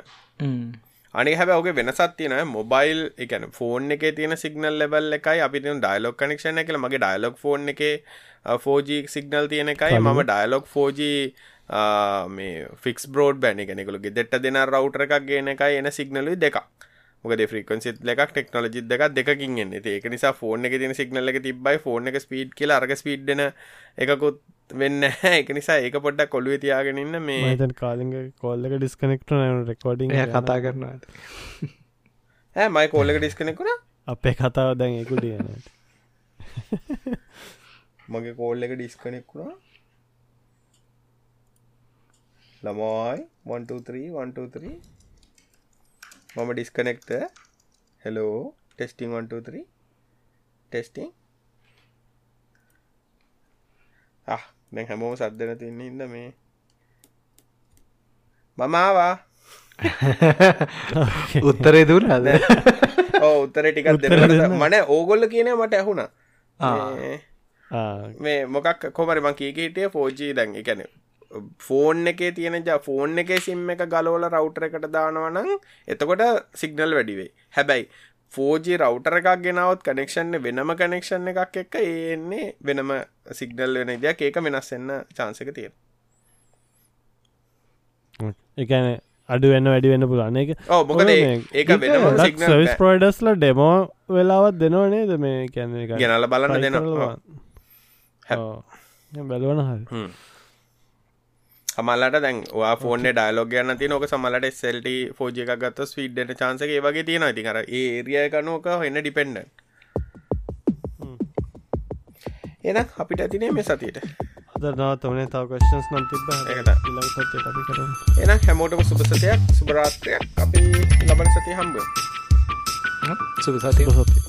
අනි හැබ ඔගේ වෙනසත් තියෙන මොබයිල් එකන ෆෝන් එක තියෙන සිගනල් ලෙබල් එකයි අපි ඩයිලොක් කනෙක්ෂන එකල මගේ ඩයිලොක් ෆෝන් එක ෆෝජී සිගනල් තියෙන එකයි. මම ඩයිලොක් ෆෝජී මේ ෆික්ස් බෝඩ් බැන එකනෙකළු ගෙදෙට දෙන රවටර එකක් ගෙන එකයි එන සිගනලු දෙකක් මොකද ෆ්‍රිකන්සිත් එකක් ටෙක්නෝලජි දෙක දෙකින් එන්නේ. ඒක නිසා ෆෝන් එක තින සිගනල්ල එක තිබයි ෆෝන් එක ස්පීඩ් කියලා අර්ග ස්පීඩ්න එකකුත් වෙන්න එක නිසා ඒක පොඩ්ඩක් කොළුව තියාගෙනන්න මේ මතන් කාලිග කොල්ල එක ඩිස්කනෙක්ට න රෙකෝඩිං එය කතා කරනවා හැ මයි කෝල්ලක ඩිස්කනෙකුණ අපේ කතාව දැන් එකුටියන මගේ කෝල් එක ඩිස්කනෙක්ුණා ළමයි 123 මම ඩිස්කනෙක්ට හෙලෝ ටෙස්ටිං 123 ටෙස්ටිං ආ දැන් හැමෝම සද්දන තින්න ඉන්න මේ. මමාවා උත්තරේ දුර අද ඕ උත්තර ටිකක් දෙන්න. දෙන්න. මන ඕගොල්ල කියන මට ඇහුණ. ආ. මේ මොකක් කොමරි මං කීකහිටිය ෆෝජී දැන්. එකන ෆෝන් එකේ තියෙන ෆෝන් එකේ සිම් එක ගලෝල රවටර එකට දානවනං එතකොට සිගනල් වැඩිවෙයි හැබැයි ෆෝජී රවටර එකක් ගෙනවත් කනෙක්ෂන්න වෙනම කනෙක්ෂන් එකක් එක්ක ඒන්නේ වෙනම සිගනල් වෙන දෙයක් ඒක වෙනස්සෙන්න්න චාන්සක තියෙන එකන අඩු වෙන්න වැඩි වෙන්න පුළන එක මොකද ඒක සවිස් ප්‍රෝඩස්ල ඩෙමෝ වෙලාවත් දෙනවනේද මේ කැන ගෙනල බලන්න දෙනවා. බැලවන හරි හමල්ලට දැන් වා ෆෝන ඩයිලෝග යන්න ති නොක සමලට සෙල්ට ෆෝජ එකක් ගත්ත ස්වීඩ්ඩට චාන්සක වගේ තියෙන ඉති කර ඒරිය කනුවක එන්න ඩිපෙන්ඩ එන අපිට ඇතිනේ මේ සතියට? හදරනාව තවනේ තව කස්ටන්ස් නම් තිබ ඒකද. ඉලං සත්‍ය අපි කරන්න එන හැමෝටම සුභසතයක් සුභරාත්‍රයක් අපි ලබන සති හම්බ සුබ සතිය සොති